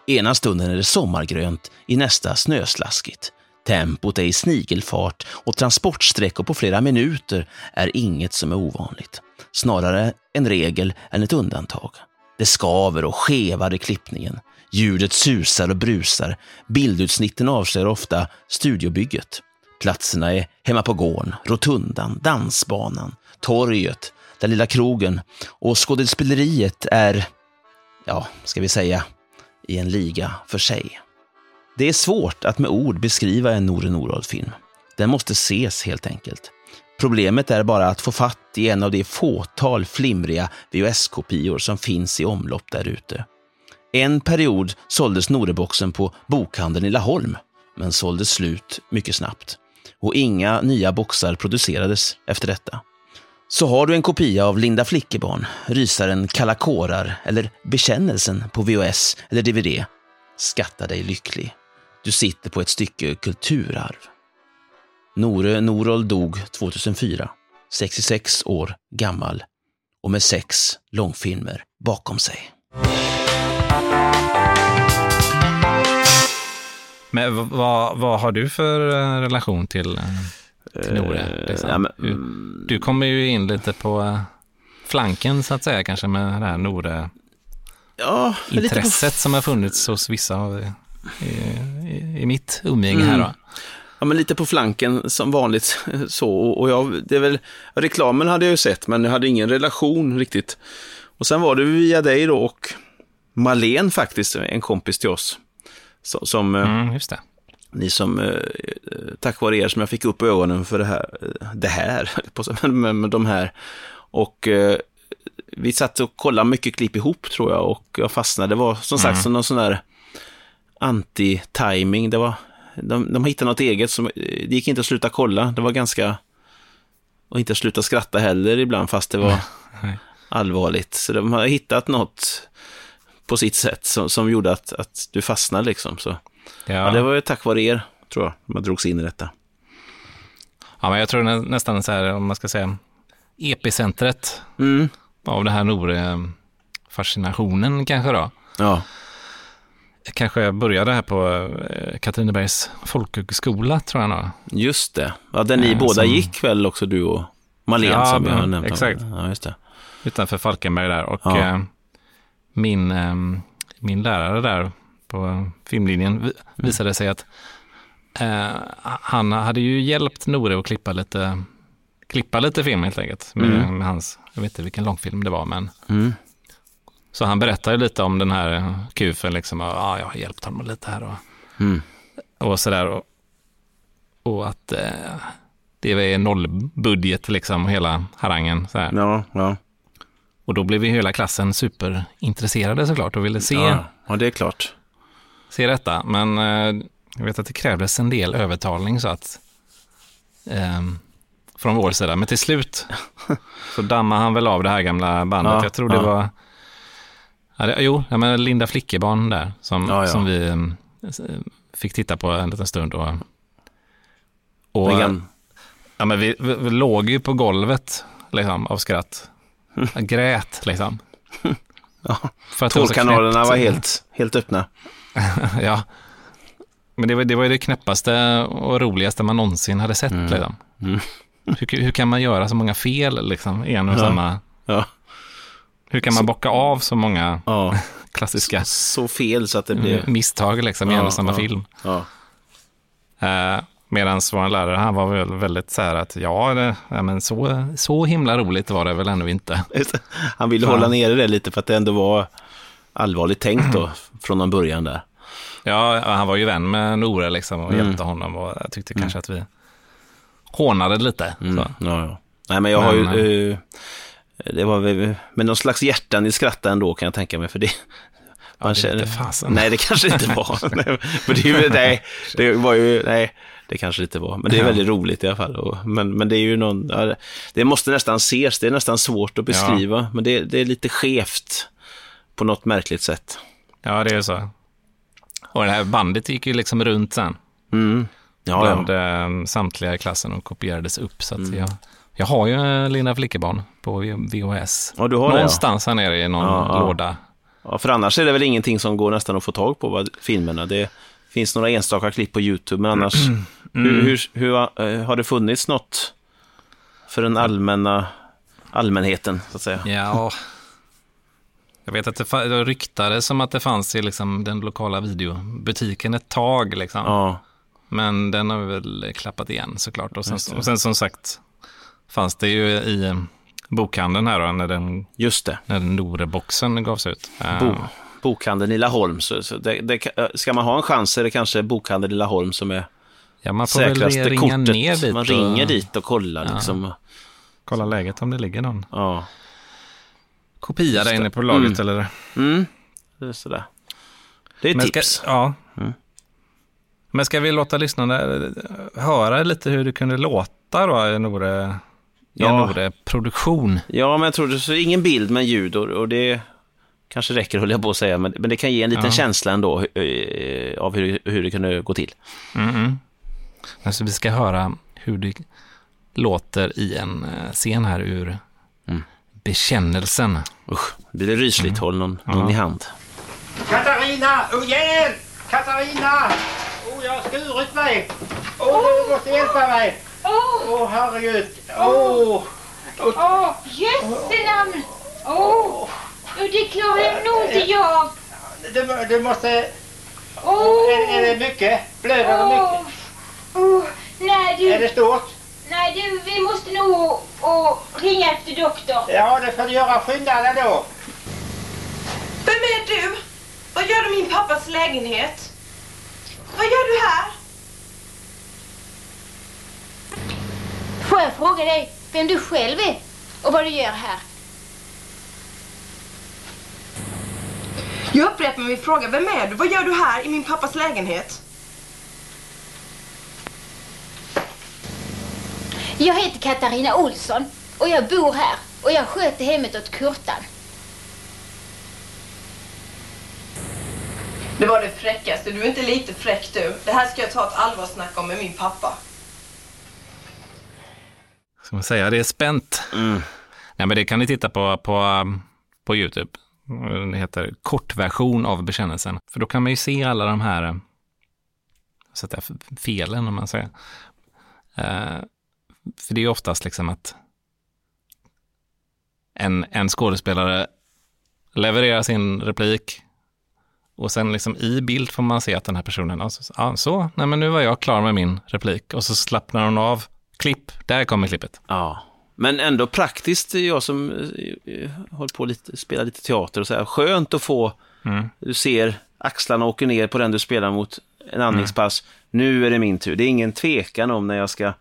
Ena stunden är det sommargrönt, i nästa snöslaskigt. Tempot är i snigelfart och transportsträckor på flera minuter är inget som är ovanligt. Snarare en regel än ett undantag. Det skaver och skevar i klippningen. Ljudet susar och brusar. Bildutsnitten avslöjar ofta studiobygget. Platserna är hemma på gården, rotundan, dansbanan, torget, den lilla krogen och skådespeleriet är, ja, ska vi säga, i en liga för sig. Det är svårt att med ord beskriva en Nore Norad-film. Den måste ses helt enkelt. Problemet är bara att få fatt i en av de fåtal flimriga VHS-kopior som finns i omlopp där ute. En period såldes Noreboxen på bokhandeln i Laholm, men såldes slut mycket snabbt. Och inga nya boxar producerades efter detta. Så har du en kopia av Linda Flickebarn, Rysaren Kalla kårar eller Bekännelsen på VHS eller DVD, skatta dig lycklig. Du sitter på ett stycke kulturarv. Nore Norold dog 2004, 66 år gammal och med sex långfilmer bakom sig. Men vad, vad har du för eh, relation till, eh, till Nore? Liksom? ja, men- du, du kommer ju in lite på eh, flanken så att säga kanske med det här Nore-intresset Ja, lite på som har funnits hos vissa av, i, i, i mitt umgänge här då. Ja, men lite på flanken som vanligt. så och jag, det är väl, reklamen hade jag ju sett, men jag hade ingen relation riktigt. Och sen var det via dig då och Malen faktiskt, en kompis till oss. Som, eh, Mm, just det. Ni som, eh, tack vare er som jag fick upp ögonen för det här, eh, det här, men, men, de här. Och eh, vi satt och kollade mycket klipp ihop tror jag och jag fastnade. Det var som sagt som någon sån där anti-timing. Det var, de, de hittade något eget som, det gick inte att sluta kolla. Det var ganska, och inte att sluta skratta heller ibland fast det var Nej. allvarligt. Så de har hittat något på sitt sätt som, som gjorde att, att du fastnade liksom. Så, Ja, ja, det var ju tack vare er, tror jag, man drogs in i detta. ja, men jag tror nä, nästan så här, om man ska säga, epicentret Mm. av det här Nore-fascinationen kanske då. Ja, Kanske jag började här på eh, Katrinebergs folkhögskola, tror jag nog. just det. Ja, där ni Eh, båda som- gick väl också, du och Malin Ja, som jag har nämnt. exakt. Ja, just det. utanför Falkenberg där. Och Ja. eh, min, min lärare där på filmlinjen vi- visade sig att eh, han hade ju hjälpt Nore att klippa lite, klippa lite film helt enkelt. Med, Mm. med hans, jag vet inte vilken långfilm det var, men Mm. så han berättade ju lite om den här kufen, liksom, ja, jag har hjälpt honom lite här och, Mm. och sådär. Och, och att eh, det är nollbudget, liksom, hela harangen. Så här. Ja, ja. Och då blev vi hela klassen superintresserade såklart och ville se, Ja, ja, det är klart. Se detta. Men eh, jag vet att det krävdes en del övertalning så att ehm, från vår sida. Men till slut så dammade han väl av det här gamla bandet. Ja, jag tror det ja. var, ja, det, jo, ja, men Linda Flickebarn där som, Ja, som vi ehm, fick titta på en liten stund. Och, och, ja, men vi, vi, vi låg ju på golvet liksom, av skratt. Jag grät liksom. Ja. För att var helt, helt öppna. ja. Men det var, det var ju det knäppaste och roligaste man någonsin hade sett. Mm. Liksom. Hur, hur kan man göra så många fel liksom, i en och Ja. samma... Ja. Hur kan man bocka av så många Ja. klassiska Så fel så att det blev... misstag liksom, i en och samma film? Ja. Eh, Medan vår lärare, han var väl väldigt så här att ja, det, ja men så, så himla roligt var det väl ändå inte. Han ville hålla nere det lite för att det ändå var allvarligt tänkt då, från en början där. Ja, han var ju vän med Nore liksom och Mm. hjälpte honom och jag tyckte kanske att vi hånade lite. Mm. Ja, ja. Nej, men jag har Men, ju... eh, det var väl med någon slags hjärtan i skratta ändå kan jag tänka mig. För det, man det vet inte fasen. Nej, det kanske inte var. nej, men det, är ju, nej, det var ju... Nej, det kanske det inte var. Men det är Ja. väldigt roligt i alla fall. Och, men, men det är ju någon... Ja, det- det måste nästan ses. Det är nästan svårt att beskriva. Men det, det är lite skevt på något märkligt sätt. Ja, det är så. Och det här bandet gick ju liksom runt sen. Mm. Ja, bland ja. Mm. eh, samtliga i klassen och kopierades upp. Så att jag, jag har ju eh, Linda Flickebarn på VHS. Ja, du har det, ja. Någonstans här nere i någon Ja, låda. Ja, för annars är det väl ingenting som går nästan att få tag på, vad, filmerna. Det finns några enstaka klipp på YouTube, men annars, Mm. hur, hur, hur, eh, har det funnits något för den allmänna allmänheten, så att säga? Ja, jag vet att det, ryktades som att det fanns i liksom den lokala videobutiken ett tag. Liksom. Ja, Men den har vi väl klappat igen såklart. Och sen, och sen som sagt fanns det ju i eh, bokhandeln här då, när den, just det. när den Nore-boxen gavs ut. Eh, Bo, bokhandeln i Laholm. Så, så det, det, eh, ska man ha en chans är det kanske bokhandeln i Laholm som är ja, man får väl säkraste ringa kortet. ner dit. man och ringer dit och kollar liksom. Kolla läget om det ligger någon Ja. Kopia där inne på lagret. Eller? Mm. Det är sådär. Det är Men ska, tips. ja. Mm. Men ska vi låta lyssnarna eh, höra lite hur det kunde låta då i Nore, Ja. Nore-produktion? Ja, men jag tror det så ingen bild men ljud och, och det kanske räcker höll jag på att säga, men, men det kan ge en liten Ja. känsla ändå eh, av hur, hur det kunde gå till. Mm Alltså vi ska höra hur det låter i en eh, scen här ur Mm. Bekännelsen. Usch, blir det rysligt, håll någon, någon Ja. i hand. Katarina! Oh, hjälp! Katarina! Oh, jag har skurit mig! Åh, du måste hjälpa mig! Åh, Åh, herregud! Åh! åh, jössenamn! Åh, oh, det klarar nog inte jag. Du, du måste... Åh, Är, är det mycket? Blöder det mycket? Oh, nej Är du, det stort? Nej du, vi måste nog och ringa efter doktor. Ja, det får du göra. Skynda dig då. Vem är du? Vad gör du i min pappas lägenhet? Vad gör du här? Får jag fråga dig vem du själv är och vad du gör här? Jag upprepar min fråga. Vem är du? Vad gör du här i min pappas lägenhet? Jag heter Katarina Olsson och jag bor här och jag sköter hemmet åt Kurtan. Det var det fräckaste. Du är inte lite fräck du. Det här ska jag ta ett allvarsnack om med min pappa. Ska man säga, det är spänt. Mm. Nej, men det kan ni titta på, på, um, på YouTube. Den heter kortversion av bekännelsen. För då kan man ju se alla de här eh, så att felen, om man säger. För det är oftast liksom att en, en skådespelare levererar sin replik och sen liksom i bild får man se att den här personen, alltså, ja, så, nej men nu var jag klar med min replik och så slappnar hon av, klipp, där kommer klippet. Ja, men ändå praktiskt, jag som eh, eh, håller på lite, spelar lite teater och så här, skönt att få, Mm. du ser axlarna åker ner på den du spelar mot, en andningspass, nu är det min tur. Det är ingen tvekan om när jag ska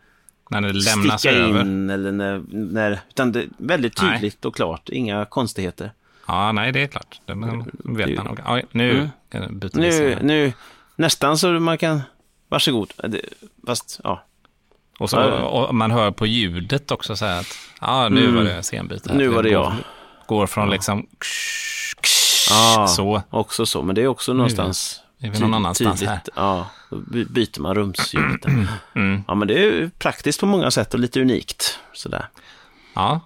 När det lämnas sticka över. in eller när, när, utan det är väldigt tydligt och klart, inga konstigheter. Ja, nej, det är klart. Det man vet man nog. Ja, nu Mm. byter vi Nu, nu, nästan så man kan, varsågod. Fast, ja. Och, så, Ja. och man hör på ljudet också så här att ja, nu Mm. var det scenbyte. här. Nu var det jag. Går från liksom Ja, så. också så, men det är också någonstans är vi någon annanstans här. Ja, då by- byter man rumsljudet. där. Mm. Ja, men det är ju praktiskt på många sätt och lite unikt. Sådär. Ja.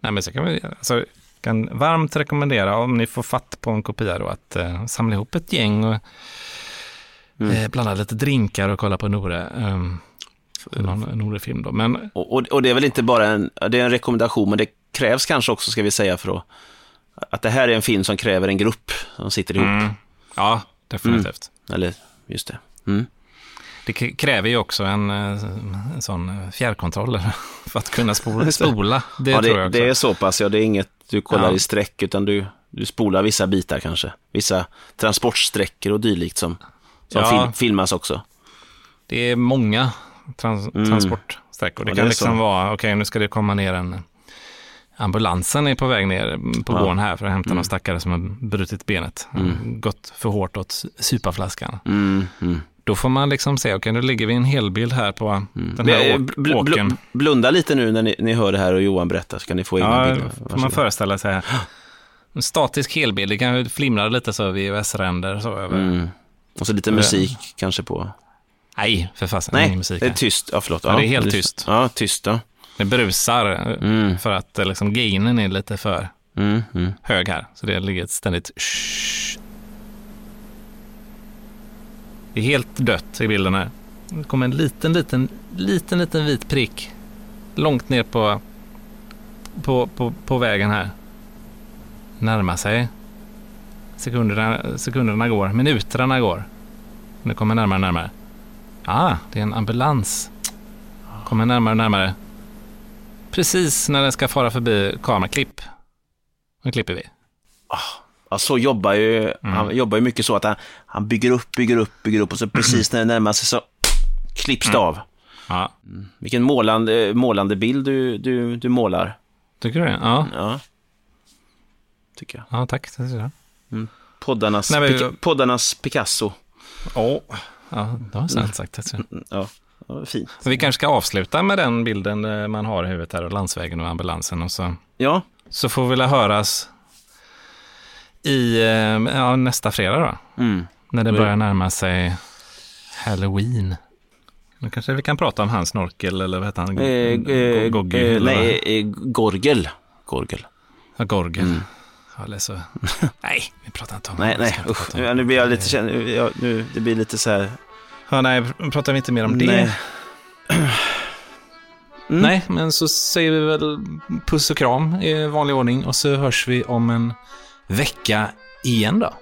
Nej, men så kan vi, alltså, kan varmt rekommendera om ni får fatt på en kopia då att eh, samla ihop ett gäng och Mm. eh, blanda lite drinkar och kolla på Nore. Um, någon Nore-film då. Men Och, och, och det är väl inte bara en, det är en rekommendation, men det krävs kanske också, ska vi säga, för att, att det här är en film som kräver en grupp som sitter ihop. Mm. ja, definitivt. Eller, just det. Mm. Det kräver ju också en, eh, en sån eh, fjärrkontroll för att kunna spola. spola. Det ja, också. det är så pass, ja, det är inget du kollar Ja. i streck, utan du, du spolar vissa bitar kanske. Vissa transportsträckor och dylikt som, som Ja. film, filmas också. Det är många trans Mm. transportsträckor. Det Ja, kan det liksom så. vara, okej nu ska det komma ner en Ambulansen är på väg ner på Ja. gården här för att hämta Mm. någon stackare som har brutit benet. Mm. Gått för hårt åt supaflaskan. Mm, mm. Då får man liksom se, okej nu ligger vi en helbild här på den Vi- här eh, åk- bl- åken. blunda lite nu när ni, ni hör det här och Johan berättar, så kan ni få egna Ja, bilder. får man föreställa sig. En statisk helbild, det kan flimra lite så VHS-ränder så över. Mm. Och så lite musik kanske på... Nej, för fasen, Nej, musik det är här. tyst. Ja, förlåt. Ja, det är helt tyst. Ja, tyst. Ja. Det brusar Mm. för att eh, liksom gainen är lite för Mm, mm. hög här. Så det ligger ett ständigt shh. Det är helt dött i bilden här. Det kommer en liten, liten, liten, liten vit prick långt ner på, på, på, på vägen här. Närmar sig. Sekunderna, sekunderna går, minuterna går. Nu kommer närmare och närmare. Ah, det är en ambulans. Kommer närmare och närmare. Precis när den ska fara förbi kameraklipp. Nu klipper vi. Ja, så jobbar ju, Mm. han jobbar ju mycket så att han, han bygger upp, bygger upp, bygger upp och så precis när det närmar sig så klipps det Mm. av. Ja, Vilken målande, målande bild du, du, du målar. tycker du det? Ja, Ja, tycker jag. ja tack. Jag. Poddarnas, Nej, men- Pica- poddarnas Picasso. Åh, ja, det var snällt sagt. Alltså. Ja fint. Så Vi kanske ska avsluta med den bilden eh, man har i huvudet här, och landsvägen och ambulansen. Och så, Ja, så får vi väl höras i eh, ja, nästa fredag då, mm. när det Mm. börjar närma sig Halloween. Nu kanske vi kan prata om hans snorkel, eller vad heter han? Eh, eh, eh, vad? nej, eh, Gorgel. Gorgel. Ja, Gorgel. Ja, eller så... nej, vi pratar inte om Nej, det. Nej, inte usch. nu blir jag lite ja, nu, det blir lite så här. Ja, nej, pratar vi inte mer om det. Nej. Mm. nej, men så säger vi väl puss och kram i vanlig ordning och så hörs vi om en vecka igen då.